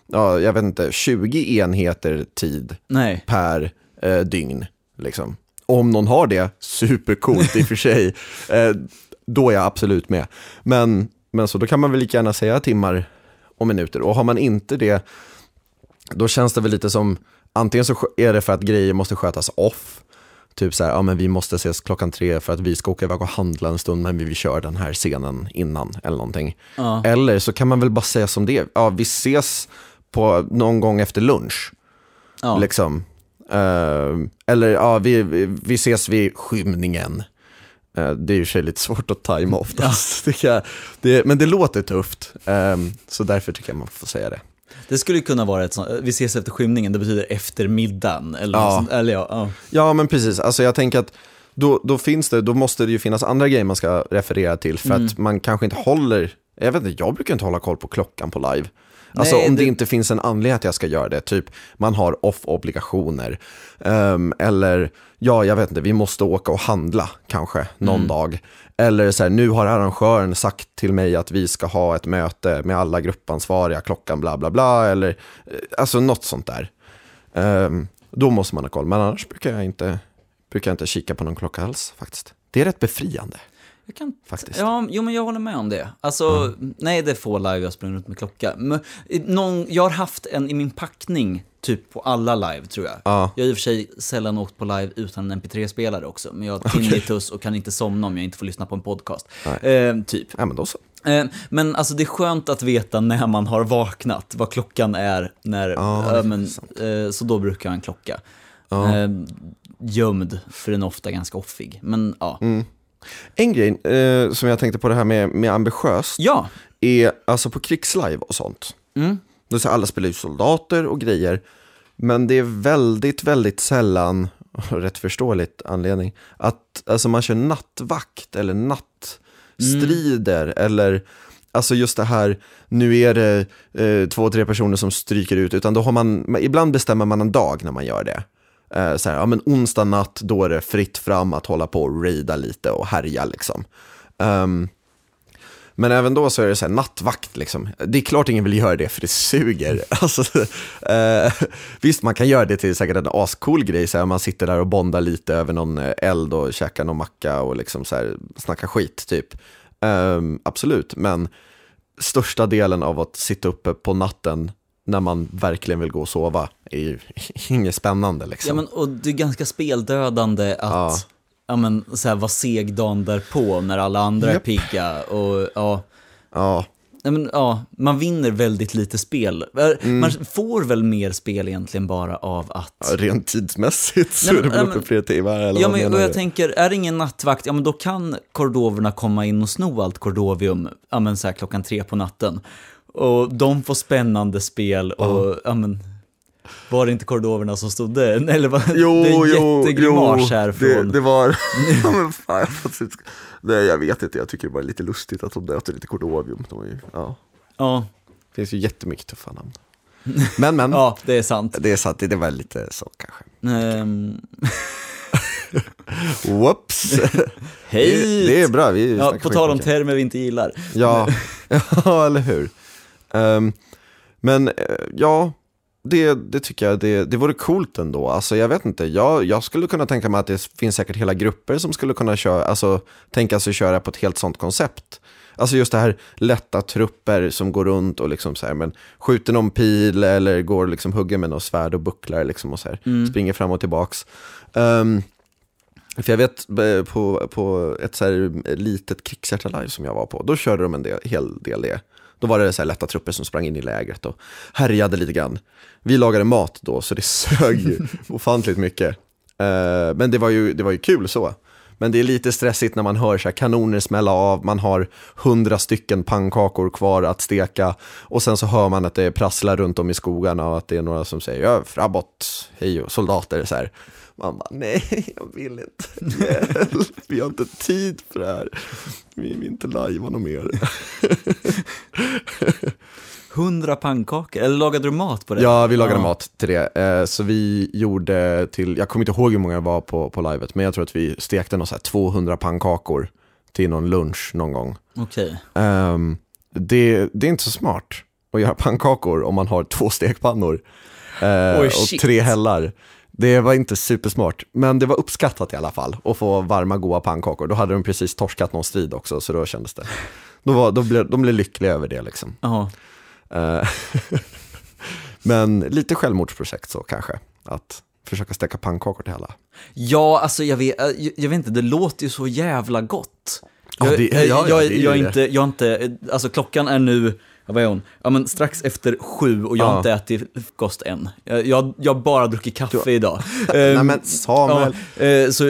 ja, jag vet inte, 20 enheter tid Nej. per eh, dygn. Liksom. Om någon har det, supercoolt i och för sig. Eh, då är jag absolut med. Men, men så då kan man väl lika gärna säga timmar och minuter. Och har man inte det, då känns det väl lite som, antingen så är det för att grejer måste skötas off. Typ så här, ja men vi måste ses klockan tre för att vi ska åka iväg och handla en stund men vi vill köra den här scenen innan eller någonting. Ja. Eller så kan man väl bara säga som det ja vi ses på någon gång efter lunch. Ja. Liksom. Eh, eller ja, vi, vi, ses vid skymningen. Eh, det är ju sig lite svårt att tajma oftast. jag. Det, men det låter tufft, eh, så därför tycker jag man får säga det. Det skulle kunna vara ett sånt, vi ses efter skymningen, det betyder efter middagen. Eller, Ja. sånt, eller ja, ja. Ja, men precis. Alltså jag tänker att då, då finns det, då måste det ju finnas andra grejer man ska referera till för Mm. att man kanske inte håller, jag vet inte, jag brukar inte hålla koll på klockan på live. Alltså Nej, om det... det- inte finns en anledning att jag ska göra det, typ man har off-obligationer. Ehm, eller, ja jag vet inte, vi måste åka och handla kanske någon Mm. dag. Eller så här, nu har arrangören sagt till mig att vi ska ha ett möte med alla gruppansvariga klockan bla bla bla. Eller, eh, alltså något sånt där. Ehm, då måste man ha koll, men annars brukar jag inte, brukar jag inte kika på någon klocka alls faktiskt. Det är rätt befriande. Jag kan, Faktiskt. Ja, jo men jag håller med om det. Alltså, nej det är få live jag sprungit runt med klocka. Men, någon, jag har haft en i min packning, typ på alla live tror jag. Ja. Jag har i och för sig sällan åkt på live utan en mp3-spelare också, men jag har tinnitus och kan inte somna om jag inte får lyssna på en podcast. Eh, typ. Ja, men då så. Eh, men alltså det är skönt att veta när man har vaknat, vad klockan är, när, är eh, men, så då brukar jag ha en klocka. Ja. Eh, gömd, för den är ofta ganska offig. Men ja. Mm. En grej eh, som jag tänkte på det här med, med ambitiöst Ja, är alltså på krigslive och sånt. mm. Så alla spelar ju soldater och grejer. Men det är väldigt, väldigt sällan, rätt förståeligt anledning, att alltså man kör nattvakt eller nattstrider eller Alltså just det här, nu är det eh, två, tre personer som stryker ut, utan då har man, ibland bestämmer man en dag när man gör det. Eh, så här, ja men onsdag natt, då är det fritt fram att hålla på och raida lite och härja liksom. Um, men även då så är det så här nattvakt liksom. Det är klart ingen vill göra det för det suger. Alltså, eh, visst, man kan göra det till säkert en ascool grej, så här, man sitter där och bondar lite över någon eh, eld och käkar någon macka och liksom så här, snackar skit typ. Eh, absolut, men största delen av att sitta uppe på natten när man verkligen vill gå och sova är ju inget spännande liksom. Ja, men, och det är ganska speldödande att Ja. ja. men, så här, vara seg dagen därpå när alla andra Japp. är pigga. Och, ja, Ja, ja, men, ja, man vinner väldigt lite spel. Mm. Man får väl mer spel egentligen bara av att... rent tidsmässigt så Nej, är det väl flera timmar eller Ja, vad men, och jag du? tänker, är det ingen nattvakt, ja men då kan kordoverna komma in och sno allt kordovium, ja men så här klockan tre på natten. Och de får spännande spel och, ja men, var det inte kordoverna som stod där? Eller vad? Jo, det är en jo, jättegrimas jo, här det, från... det var... men fan, jag, får Nej, jag vet inte, jag tycker det var lite lustigt att de döpte lite kordovium. De var ju, ja. Ja, Det finns ju jättemycket tuffa namn. Men, men, ja, det är sant. det är sant, det var lite så kanske. Ehm, Whoops! hej! Det, det är bra, vi ja, på tal om termer vi inte gillar. Ja, ja eller hur. Ehm, men eh, ja, det, det tycker jag, det, det vore coolt ändå. Alltså jag vet inte, jag, jag skulle kunna tänka mig att det finns säkert hela grupper som skulle kunna köra, alltså tänka sig köra på ett helt sånt koncept. Alltså just det här lätta trupper som går runt och liksom så här, men skjuter någon pil eller går liksom hugger med något svärd och bucklar liksom och så här, springer fram och tillbaks. Ehm, för jag vet eh, på, på ett så här litet krigshjärta-live som jag var på, då körde de en del, hel del det. Då var det så här lätta trupper som sprang in i lägret och härjade lite grann. Vi lagade mat då, så det sög ju ofantligt mycket. Eh, men det var, ju, det var ju kul så. Men det är lite stressigt när man hör så kanoner smälla av, man har hundra stycken pannkakor kvar att steka och sen så hör man att det prasslar runt om i skogarna och att det är några som säger ja, framåt, hej och soldater så här. Man bara, nej, jag vill inte. Hjälp, vi har inte tid för det här. Vi vill inte lajva något mer. Hundra pannkakor, eller lagade du mat på det? Ja, vi lagade Ja. mat till det. Eh, Så vi gjorde till, jag kommer inte ihåg hur många det var på, på livet, men jag tror att vi stekte här 200 pannkakor till någon lunch någon gång. Okej. Ehm, det, det är inte så smart att göra pannkakor om man har två stekpannor eh, Oj, och tre hällar. Det var inte supersmart, men det var uppskattat i alla fall att få varma goda pannkakor. Då hade de precis torskat någon strid också, så då kändes det. Då, var, då blev, de blev lyckliga över det liksom. Jaha. Eh, men lite självmordsprojekt så kanske, att försöka steka pannkakor till alla. Ja, alltså jag vet, jag, jag vet inte, det låter ju så jävla gott. Ja, Jag, det- ja, ja, jag, det är jag, inte, jag är inte, alltså klockan är nu, ja, vad är hon? Ja men strax efter sju och jag har Ja. inte ätit frukost än. Jag, jag, bara druckit kaffe idag. Nej Ehm, men Samuel, Ja, eh, så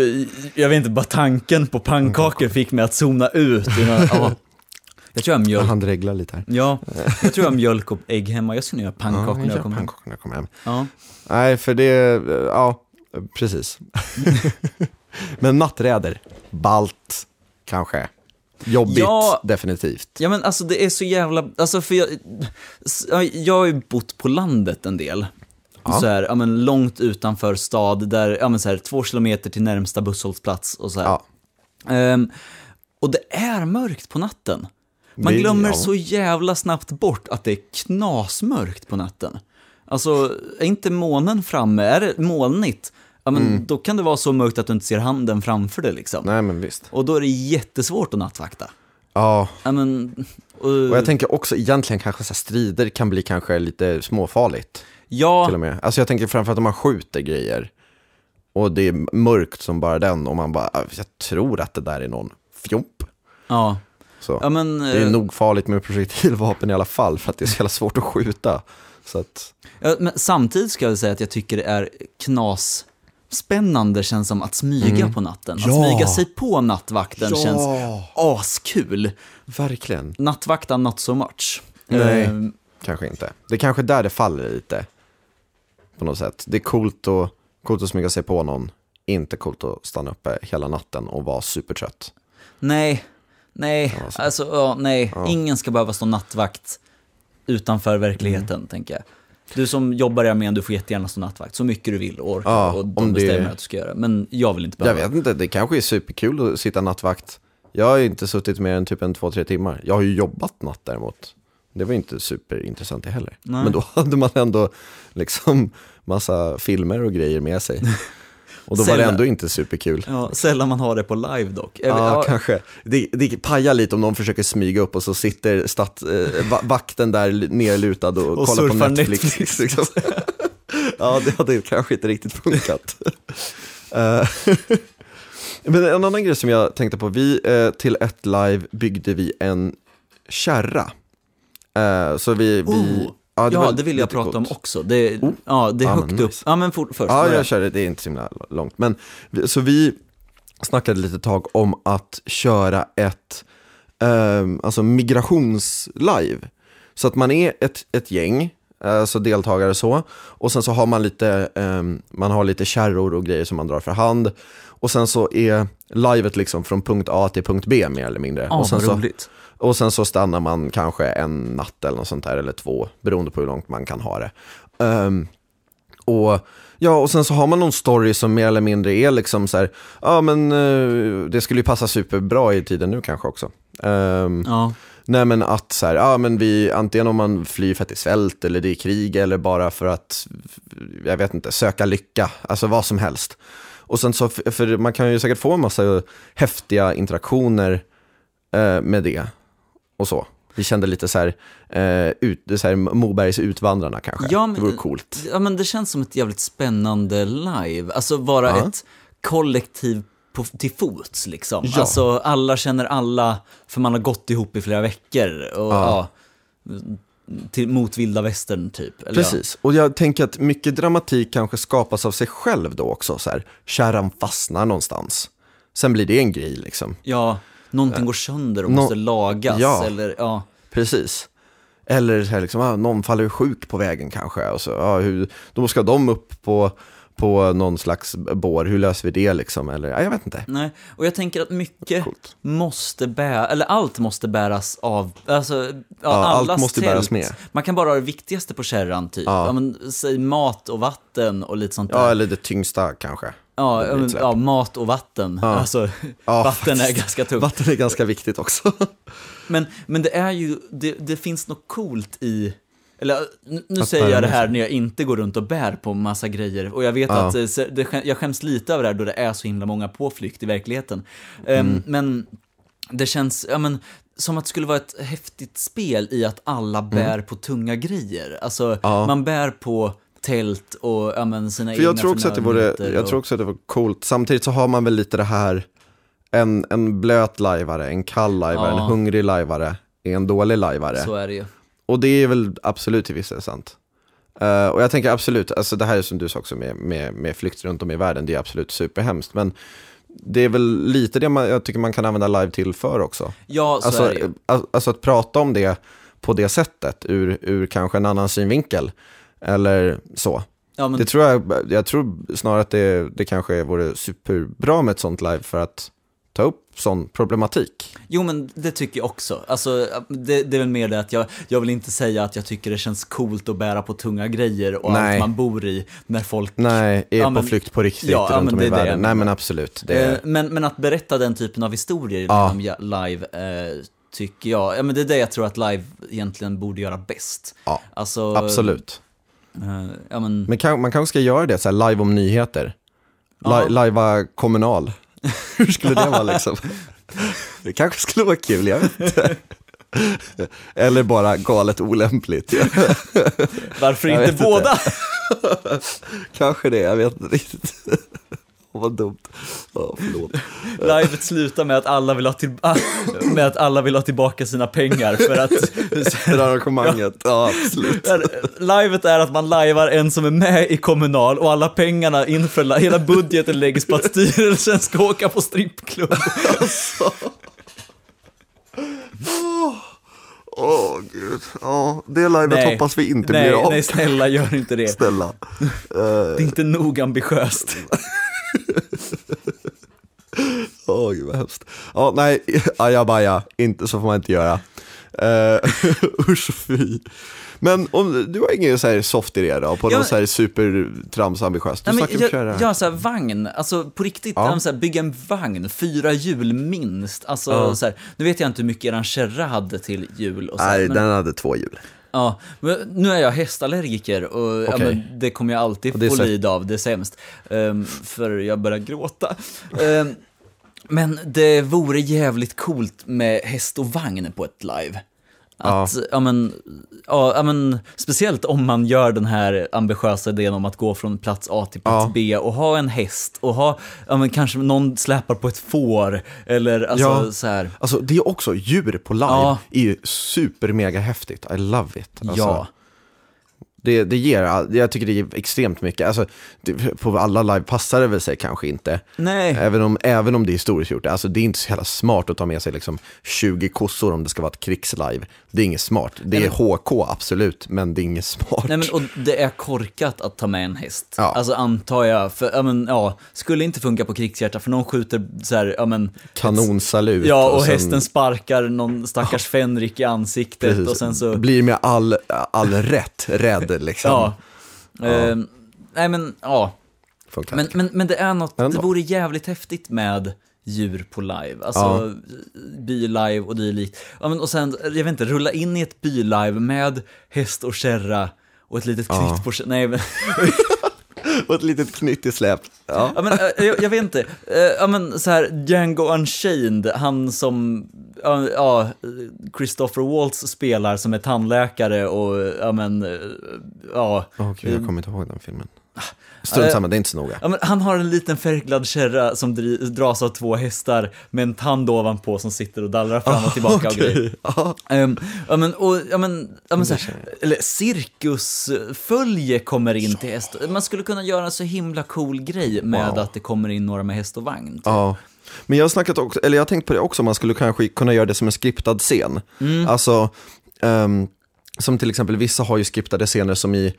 jag vet inte, bara tanken på pannkakor fick mig att zona ut. innan- Ja. Jag tror jag har mjölk. han dreglar lite här. Ja, jag tror jag har mjölk och ägg hemma. Jag ska nog göra pannkakor Ja, när jag kommer hem. när jag kommer hem. Ja. Nej, för det, ja, precis. Men natträder, balt, kanske. Jobbigt, Ja. definitivt. Ja men alltså det är så jävla, alltså för jag, jag har ju bott på landet en del. Ja. Så här, ja men långt utanför stad, där, ja men så här, två kilometer till närmsta busshållplats och så här. Ja, Ehm, och det är mörkt på natten. Man Det- glömmer ja. så jävla snabbt bort att det är knasmörkt på natten. Alltså, är inte månen framme, är det molnigt, ja men då kan det vara så mörkt att du inte ser handen framför dig liksom. Nej men visst. Och då är det jättesvårt att nattvakta. Ja, Ja men, och, och jag tänker också egentligen kanske så strider kan bli kanske lite småfarligt. ja, till och med. Alltså jag tänker framförallt om man skjuter grejer och det är mörkt som bara den och man bara, "Ah, jag tror att det där är någon fjomp. ja, Så. ja men, Det är eh, nog farligt med projektilvapen i alla fall för att det är så jävla svårt att skjuta. Så att, ja, men samtidigt ska jag säga att jag tycker det är knas spännande känns som att smyga på natten. Att Mm. Ja. smyga sig på nattvakten Ja. känns askul. verkligen, Nattvakten not so much. Nej. Eh, kanske inte. Det är kanske där det faller lite. På något sätt. Det är coolt att, coolt att smyga sig på någon, inte coolt att stanna uppe hela natten och vara supertrött. nej, nej, alltså ja, nej. Ja. Ingen ska behöva stå nattvakt utanför verkligheten, Mm. tänker jag. Du som jobbar i armén, du får jättegärna stå nattvakt så mycket du vill och orkar Ja, och om de det- bestämmer att du ska göra. Men jag vill inte Jag behöva. vet inte, det kanske är superkul att sitta nattvakt. Jag har inte suttit mer än typ en två, tre timmar. Jag har ju jobbat natt däremot. Det var inte superintressant det heller. Nej. Men då hade man ändå liksom massa filmer och grejer med sig. Och då var det Sällan- ändå inte superkul. Ja, sällan man har det på live dock. Ja, ja, kanske. Det, det pajar lite om någon försöker smyga upp och så sitter stat, eh, va- vakten där nerlutad och, Och kollar på Netflix. Netflix. liksom. ja, det hade kanske inte riktigt funkat. Eh, Men en annan grej som jag tänkte på, vi eh, till ett live byggde vi en kärra. Eh, så vi, vi Oh, var ja, det vill jag prata coolt. om också. Det, Oh. Ja, det är Ja, högt men upp. nice. Ja, men for, först. Ja, jag kör det, det är inte så himla långt. Men, så vi snackade lite tag om att köra ett ehm, alltså migrationslive. Så att man är ett, ett gäng, alltså deltagare så, och sen så har man lite, ehm, man har lite kärror och grejer som man drar för hand. Och sen så är livet liksom från punkt A till punkt B mer eller mindre. Ja, och, sen så, roligt. Och sen så stannar man kanske en natt eller något sånt där, eller två, beroende på hur långt man kan ha det. Ehm, och, ja, och sen så har man någon story som mer eller mindre är liksom så här, ja men eh, det skulle ju passa superbra i tiden nu kanske också. Ehm, Ja. Nej men att så här, ja men vi, antingen om man flyr för att det är svält eller det är krig eller bara för att, jag vet inte, söka lycka, alltså vad som helst. Och sen så, för man kan ju säkert få en massa häftiga interaktioner eh, med det och så. Vi kände lite så här, eh, ut, så här Mobergs Utvandrarna kanske, Ja, men- det vore coolt. ja, men det känns som ett jävligt spännande live. Alltså vara Ja. ett kollektiv på, till fots liksom. Ja. Alltså alla känner alla, för man har gått ihop i flera veckor. Och, Ja. ja. till, mot vilda västern typ. Eller Precis, och jag tänker att mycket dramatik kanske skapas av sig själv då också. Så här, kärran fastnar någonstans. Sen blir det en grej liksom. Ja, ja någonting går sönder och Nå- måste lagas. Ja. Eller, ja. Precis. Eller så här, liksom, ah, någon faller sjuk på vägen kanske. Och så, ah, hur, då ska de upp på, på någon slags bår. Hur löser vi det liksom? Eller, jag vet inte. Nej, och jag tänker att mycket Coolt. måste bära, eller allt måste bäras av, alltså, ja, allt måste tält. bäras med. Man kan bara ha det viktigaste på kärran typ. Ja. Ja. men, säg mat och vatten och lite sånt Ja, där. eller det tyngsta kanske. Ja, ja, men, ja, mat och vatten. Ja. Alltså, Ja, vatten är faktiskt. ganska tungt. Vatten är ganska viktigt också. Men, men det är ju, det, det finns något coolt i, eller nu, Att säger jag det här när jag inte går runt och bär på massa grejer. Och jag vet Ja. att eh, det, jag skäms lite över det här då det är så himla många på flykt i verkligheten. Ehm, Mm. Men det känns, ja men, som att det skulle vara ett häftigt spel i att alla bär på tunga grejer. Alltså, Mm. Ja. man bär på tält och ja, men, sina För egna jag tror också att det vore, jag och- tror också att det var coolt. Samtidigt så har man väl lite det här, en, en blöt lajvare, en kall lajvare, Ja. en hungrig lajvare, är en dålig lajvare. Så är det ju. Och det är väl absolut till viss del sant. Eh, och jag tänker absolut, alltså det här är som du sa också med, med, med flykt runt om i världen, det är absolut superhemskt. Men det är väl lite det man, jag tycker man kan använda live till för också. Ja, så Alltså, är det ju. al- alltså att prata om det på det sättet, ur, ur kanske en annan synvinkel. Eller så. Ja, men, Det tror jag, jag tror snarare att det, det kanske vore superbra med ett sånt live för att ta upp sån problematik. Jo, men det tycker jag också. Alltså, det, det är väl mer det att jag, jag vill inte säga att jag tycker det känns coolt att bära på tunga grejer och Nej. allt man bor i när folk... Nej, är Ja, på men- flykt på riktigt Ja, runt men om det i är det världen. Nej men absolut. Det, Eh, men, men att berätta den typen av historier ja- live eh, tycker jag, ja men det är det jag tror att live egentligen borde göra bäst. ja, Alltså, absolut. Eh, ja men, Men kan, man kanske ska göra det, så här live om nyheter. Li- Lajva kommunal. Hur skulle det vara liksom? Det kanske skulle vara kul, jag vet inte. Eller bara galet olämpligt. Varför inte vet inte. båda? Kanske det, jag vet inte riktigt. Åh, vad dumt. Ja, förlåt. Livet slutar med att alla vill ha, till, med att alla vill ha tillbaka sina pengar för att För arrangemanget, ja absolut. Livet är att man lajvar en som är med i Kommunal och alla pengarna inför, hela budgeten läggs på att styrelsen ska åka på strippklubb. Åh gud, ja, det livet Nej. hoppas vi inte nej, blir av. nej, snälla gör inte det. Snälla. Det är inte nog ambitiöst. Åh gud vad hemskt. Ja, nej, ajabaja, inte så får man inte göra. Uh, usch fy. Men om, du har ingen så här soft idé då, på Ja, något så här supertramsambitiöst? Du Nej, snackar om jag, att köra... har så här vagn, alltså på riktigt, Ja. ja. så här, bygga en vagn, fyra hjul minst. Alltså Ja. så här, nu vet jag inte hur mycket eran kärra hade till jul och så Nej, men, den hade två hjul. ja, nu är jag hästallergiker och ja, Okej. men, det kommer jag alltid få lida av, det är sämst. Ehm, för jag börjar gråta. Ehm, men det vore jävligt coolt med häst och vagn på ett live. Att, ja. men, ja, ja, men, speciellt om man gör den här ambitiösa idén om att gå från plats A till plats Ja. B och ha en häst och ha, ja men kanske någon släpar på ett får eller alltså Ja. så här. Alltså det är också, djur på live Ja. är ju super mega häftigt. I love it. Alltså, ja. Det, det ger, jag tycker det ger extremt mycket. Alltså, det, på alla live passar det väl sig kanske inte. Nej. Även om, även om det är historiskt gjort. Alltså, det är inte så jävla smart att ta med sig liksom 20 kossor om det ska vara ett krigslive. Det är inget smart. Det är HK absolut, men det är inget smart. Nej men och det är korkat att ta med en häst. Ja. Alltså antar jag, för ja men ja, skulle inte funka på krigshjärta för någon skjuter så här, ja men Kanonsalut. Ja, och, sen- hästen sparkar någon stackars fänrik i ansiktet precis, och sen så... Blir med all, all rätt rädd liksom. Ja. Ehm, nej men, ja. Men, men, men det är något, ändå. det vore jävligt häftigt med djur på live. Alltså, Ja. bylive och dylikt. Ja, men, och sen, jag vet inte, rulla in i ett bylive med häst och kärra och ett litet Ja. knytt på Nej, men, Och ett litet knytt i släp. Ja. ja, men, eh, jag, jag vet inte. Eh, Ja, men så här, Django Unchained, han som, ja, Christopher Waltz spelar som är tandläkare och, ja men, eh, ja. Okej, jag kommer inte ihåg den filmen. Strunt Eh, samma, det är inte så noga. Ja, men han har en liten färgglad kärra som dras av två hästar med en tand ovanpå som sitter och dallrar fram och tillbaka och grejer. Ja. Um, ja men, och, ja men, ja, men så här, eller cirkusfölje kommer in till häst. Man skulle kunna göra en så himla cool grej med Wow. att det kommer in några med häst och vagn. typ. Ja. Men jag har snackat också, eller jag har tänkt på det också, man skulle kanske kunna göra det som en skriptad scen. Mm. Alltså, ehm, som till exempel vissa har ju skriptade scener som i,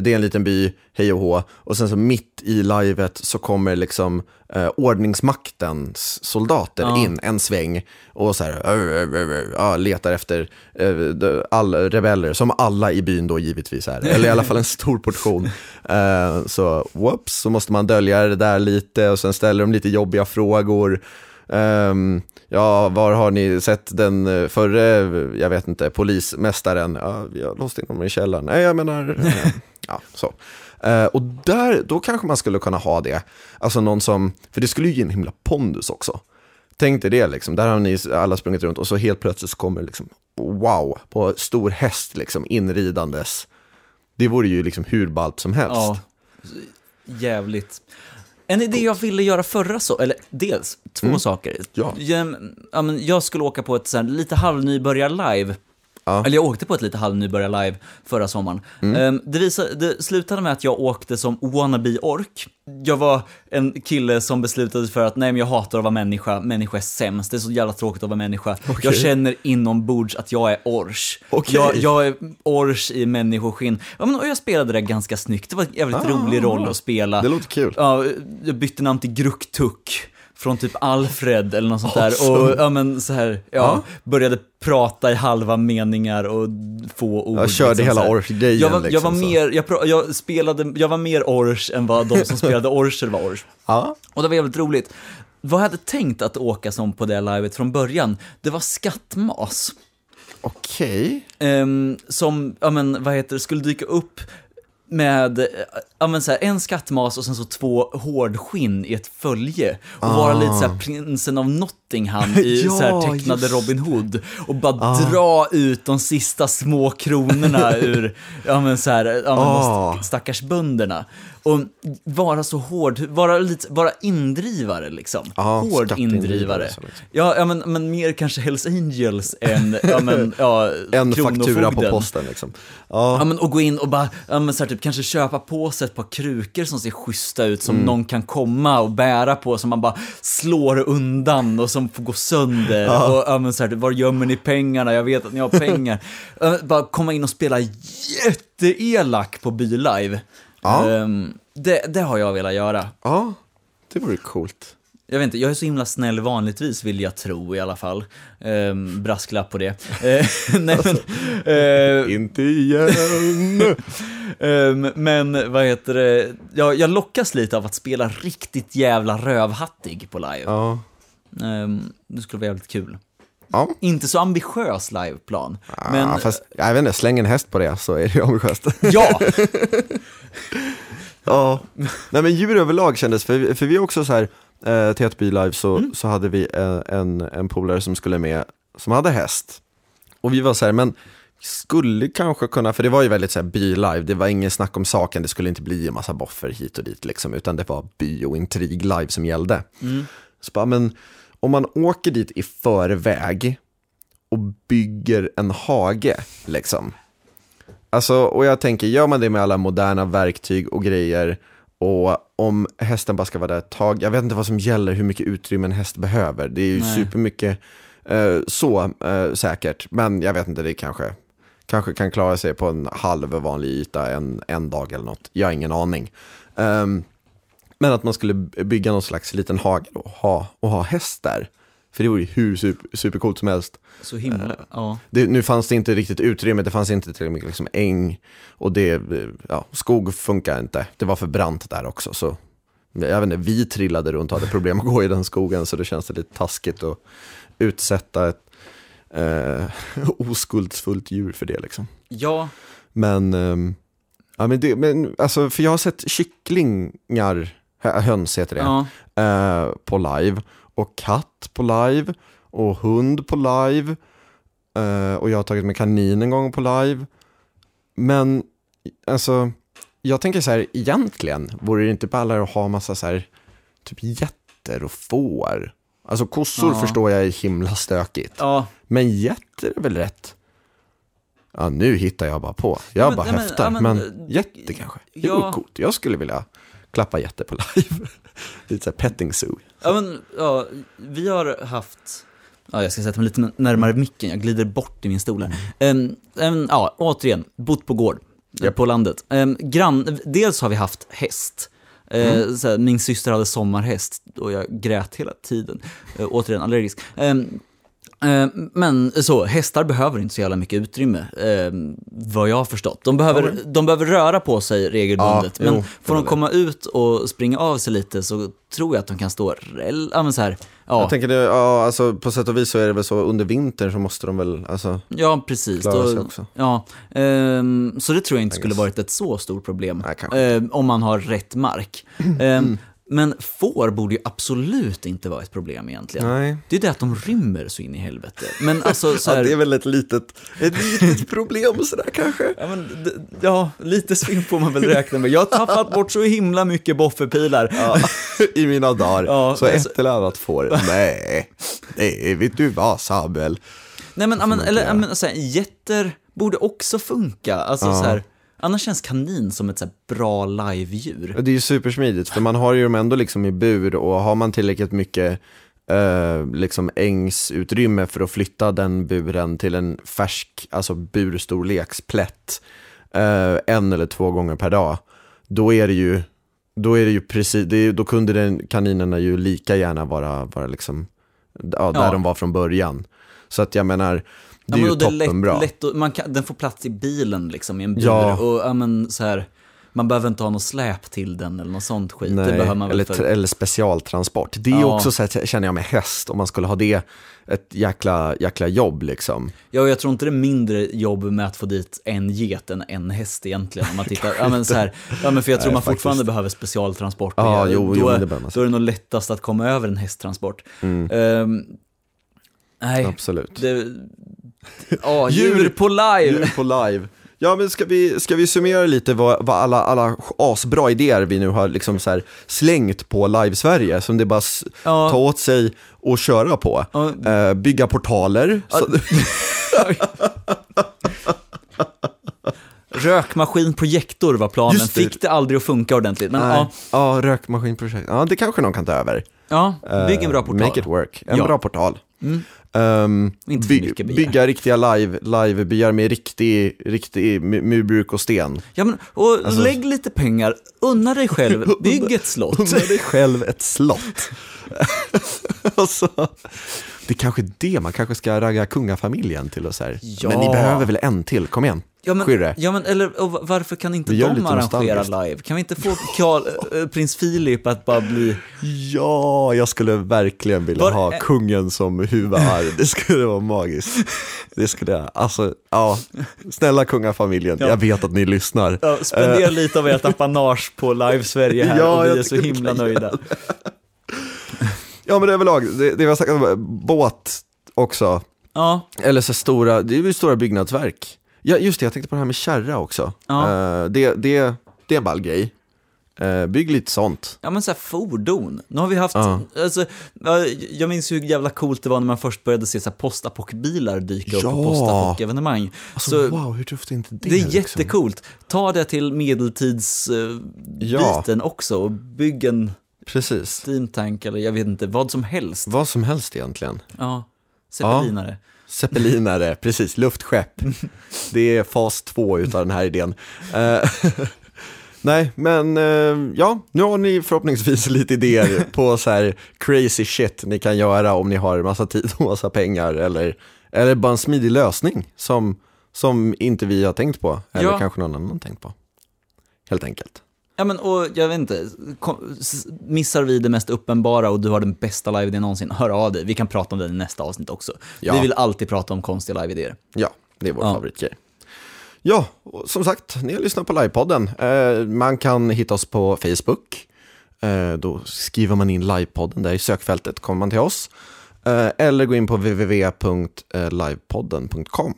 det är en liten by, hej och hå, och sen så mitt i livet så kommer liksom uh, ordningsmaktens soldater Ja. in en sväng och så här, "Ör, ör, ör, ör", ja, letar efter uh, all, rebeller, som alla i byn då givetvis är, eller i alla fall en stor portion. Eh, så whoops, så måste man dölja det där lite och sen ställer de lite jobbiga frågor. Ehm, ja, var har ni sett den eh, förre, jag vet inte, polismästaren? Ja, vi har låst in honom i källaren. Nej, jag menar, eh, ja, så. Eh, och där, då kanske man skulle kunna ha det. Alltså någon som, för det skulle ju ge en himla pondus också. Tänk dig det liksom, där har ni alla sprungit runt och så helt plötsligt så kommer det liksom, wow, på stor häst liksom inridandes. Det vore ju liksom hur ballt som helst. Ja, jävligt. En idé jag ville göra förra så, eller dels två saker. Mm. Ja. Jag, ja, men jag skulle åka på ett så här, lite halvnybörjar-live. Ja. Eller jag åkte på ett lite halvnybörjar-live förra sommaren. Mm. Ehm, det, visade, det slutade med att jag åkte som wannabe-ork. Jag var en kille som beslutade för att nej men jag hatar att vara människa, människa är sämst, det är så jävla tråkigt att vara människa. Jag känner inombords att jag är ors. Okej. Jag, jag är ors i människoskinn. Ja, men, och jag spelade det ganska snyggt, det var en jävligt Ah. rolig roll att spela. Det låter kul. Ja, jag bytte namn till Gruktuk från typ Alfred eller något sånt där. Awesome. Och ja men så här, ja, Ja. började prata i halva meningar och få ord. Jag körde liksom, hela orch-grejen, Jag var, jag liksom, var mer, jag, jag spelade, jag var mer orch än vad de som spelade orcher var orch. Ja. Och det var jävligt roligt. Vad jag hade tänkt att åka som på det livet från början, det var skattmas. Okej. Ehm, som, ja men vad heter det, skulle dyka upp med, eh, ja men så här, en skattmas och sen så två hårdskinn i ett följe. Och vara lite så här prinsen av Nottingham i Ja, så här tecknade just. Robin Hood. Och bara dra ut de sista små kronorna ur, ja men så här, ja men Ah. stackars bönderna. Och vara så hård, vara lite, vara indrivare liksom. Ja, hård indrivare. liksom. Ja, ja men, men mer kanske Hells Angels än, ja men, ja, En faktura på posten liksom. Ja, Ja men och gå in och bara, ja men så här, typ kanske köpa på sig ett par krukor som ser schyssta ut, som Mm. någon kan komma och bära på, som man bara slår undan och som får gå sönder. Och ja men så här, typ, var gömmer ni pengarna? Jag vet att ni har pengar. Ja, bara komma in och spela jätteelak på Bylive. Ja. Ehm, det, det har jag velat göra. ja, det vore coolt. Jag vet inte, jag är så himla snäll vanligtvis vill jag tro i alla fall. Ehm, brasklapp på det. Eh, nej men, eh, Inte igen. Ehm, men vad heter det, jag, jag lockas lite av att spela riktigt jävla rövhattig på live. ja. Ehm, det skulle vara jävligt kul. Ja. Inte så ambitiös liveplan, men ja, fast jag vet inte, släng en häst på det så är det ju ambitiöst. ja! Ja, nej men djur överlag kändes, för, för vi också så här, eh, till ett Live så, Mm. så hade vi eh, en, en polare som skulle med, som hade häst. Och vi var så här, men skulle kanske kunna, för det var ju väldigt så här by-live, det var ingen snack om saken, det skulle inte bli en massa boffer hit och dit liksom, utan det var by och intrig-live som gällde. Så bara, men om man åker dit i förväg och bygger en hage, liksom. Alltså, och jag tänker, gör man det med alla moderna verktyg och grejer och om hästen bara ska vara där ett tag, jag vet inte vad som gäller, hur mycket utrymme en häst behöver. Det är ju Nej. supermycket eh, så eh, säkert, men jag vet inte, det kanske, kanske kan klara sig på en halv vanlig yta en, en dag eller något. Jag har ingen aning. Ehm, men att man skulle bygga någon slags liten hage och ha, och ha häst där. För det vore ju hur super, supercoolt som helst. Så himla, ja. Det, nu fanns det inte riktigt utrymme, det fanns inte tillräckligt mycket liksom äng och det, ja, skog funkar inte. Det var för brant där också så jag vet inte, vi trillade runt och hade problem att gå i den skogen så det känns det lite taskigt att utsätta ett eh, oskuldsfullt djur för det liksom. Ja, Men, ehm, ja, men, det, men alltså, för jag har sett kycklingar, höns heter det, ja. eh, på live och katt på live och hund på live eh, och jag har tagit med kanin en gång på live. Men alltså, jag tänker så här, egentligen vore det inte ballare att ha massa så här, typ getter och får. Alltså kossor Ja. förstår jag är himla stökigt. ja. Men getter är väl rätt? Ja, nu hittar jag bara på. Jag men- bara nej, men- ja, Men, men, jätte kanske. Det ja. vore coolt. Jag skulle vilja klappa jätte på live. Lite såhär petting zoo. Ja, men, ja, vi har haft, ja, jag ska sätta mig lite närmare micken, jag glider bort i min stol här. Ehm, ehm, ja, återigen, bott på gård, Japp. på landet. Um, grann, dels har vi haft häst. Eh, så här, min syster hade sommarhäst och jag grät hela tiden. Eh, återigen allergisk. Men så, hästar behöver inte så jävla mycket utrymme, eh, vad jag har förstått. De behöver, de behöver röra på sig regelbundet, Ja, men jo, får de det. komma ut och springa av sig lite så tror jag att de kan stå ja, men så här, ja, Jag tänker det, ja, alltså på sätt och vis så är det väl så under vintern så måste de väl, alltså, ja precis. klara sig också. ja, ehm, så det tror jag inte skulle varit ett så stort problem, Nej, ehm, om man har rätt mark. Ehm, men får borde ju absolut inte vara ett problem egentligen. Nej. Det är det att de rymmer så in i helvete. Men alltså så Ja, här, det är väl ett litet, ett litet problem sådär kanske. Ja, men, ja, lite svinn får man väl räkna med. Jag har tappat bort så himla mycket bofferpilar. Ja, I mina dagar. Ja, så alltså- ett eller annat får. Nej, nej, vet du vad Samuel? Nej men, ja, men man eller, inte ja, göra. men så här, getter borde också funka. Alltså Ja. så här, annars känns kanin som ett så bra live-djur. Det är ju supersmidigt, för man har ju dem ändå liksom i bur och har man tillräckligt mycket eh, liksom ängsutrymme för att flytta den buren till en färsk, alltså burstorleksplätt eh, en eller två gånger per dag, då är det ju, då är det ju precis, det är, då kunde den, kaninerna ju lika gärna vara, vara liksom, ja, där Ja. de var från början. Så att jag menar, det är ja, ju det toppenbra. lätt, lätt man kan, Den får plats i bilen liksom i en bur. Ja. Och ja, men så här, Man behöver inte ha något släp till den eller något sånt skit. det Nej, behöver man eller, för... eller specialtransport. Det är Ja. också så här, känner jag med häst, om man skulle ha det, ett jäkla, jäkla jobb liksom. Ja, och jag tror inte det är mindre jobb med att få dit en get än en häst egentligen. Om man tittar, ja men så här, ja men för jag tror Nej, man fortfarande faktiskt. behöver specialtransporter. Ja, jo, då, jo, är- det då är det nog lättast att komma över en hästtransport. Ehm, nej, Absolut. det... Ja, Djur- djur på live! Djur på live. Ja, men ska vi, ska vi summera lite vad, vad alla, alla asbra idéer vi nu har liksom så slängt på Live-Sverige, som det bara Ja. ta åt sig och köra på. Ja. Eh, bygga portaler. Så, Rökmaskinprojektor var planen, det. fick det aldrig att funka ordentligt. Men nej, ja, ja, rökmaskinprojekt. Ja, det kanske någon kan ta över. ja, bygg en Eh, bra portal. Make it work. En Ja. bra portal. Mm. Mycket begär. bygga riktiga live, livebyar med riktig, riktig mu- murbruk och sten. Ja, men, och Alltså- lägg lite pengar, unna dig själv, bygg ett slott. Unna dig själv ett slott. alltså, det är kanske är det, man kanske ska ragga kungafamiljen till och så här. Ja. Men ni behöver väl en till, kom igen. Ja men, ja, men eller varför kan inte de arrangera live? Kan vi inte få Karl, äh, prins Philip att bara bli... Ja, jag skulle verkligen vilja Var- ha kungen som huvudar. Det skulle vara magiskt. Det skulle jag, alltså, ja. Snälla kungafamiljen, Ja. jag vet att ni lyssnar. Ja, spendera lite av ert apanage på live Sverige här Ja, och vi är så himla nöjda. Ja, men överlag, det, det vi har sagt, om båt också. Ja, Eller så stora, det är ju stora byggnadsverk. Ja, just det, jag tänkte på det här med kärra också. Ja. Eh, det, det, det är en ball grej. Eh, bygg lite sånt. ja men så här fordon. Nu har vi haft, Ja. alltså, ja, jag minns hur jävla coolt det var när man först började se så här postapoc-bilar dyka upp på Ja. postapoc-evenemang. Alltså, Så wow, hur tufft är inte det? det är liksom? jättecoolt. Ta det till medeltidsbiten Ja. biten också och bygg en Precis. steam tank eller jag vet inte, vad som helst. Vad som helst egentligen. Ja, zeppelinare. Zeppelinare, precis, luftskepp. Det är fas två utav den här idén. Eh, Nej, men eh, ja, nu har ni förhoppningsvis lite idéer på så här crazy shit ni kan göra om ni har massa tid och massa pengar eller, eller bara en smidig lösning som, som inte vi har tänkt på eller Ja. kanske någon annan har tänkt på. Helt enkelt. Ja men och jag vet inte, missar vi det mest uppenbara och du har den bästa live-idén någonsin, hör av dig. Vi kan prata om det i nästa avsnitt också. Ja. Vi vill alltid prata om konstiga live-idéer. Ja, det är vår Ja. favoritgrej. Ja, och som sagt, ni har lyssnat på livepodden. Eh, man kan hitta oss på Facebook. Eh, då skriver man in livepodden där i sökfältet, kommer man till oss. Eh, eller gå in på www.livepodden.com.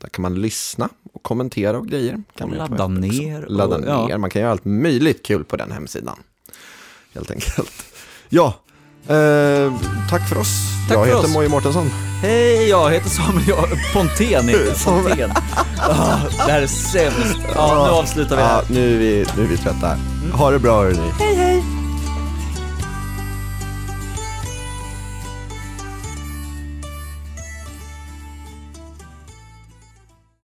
Där kan man lyssna och kommentera och grejer. Kan Och ladda ner och- Ladda ja. ner, man kan göra allt möjligt kul på den hemsidan. Helt enkelt. Ja, eh, tack för oss. Tack jag för heter oss. Moje Mårtensson. Hej, jag heter Samuel jag, Pontén. heter Pontén. Ah, det här är sämst. Ja, nu avslutar vi här. Ja, nu är vi, nu är vi trötta. Ha det bra hörni. Hej, hej!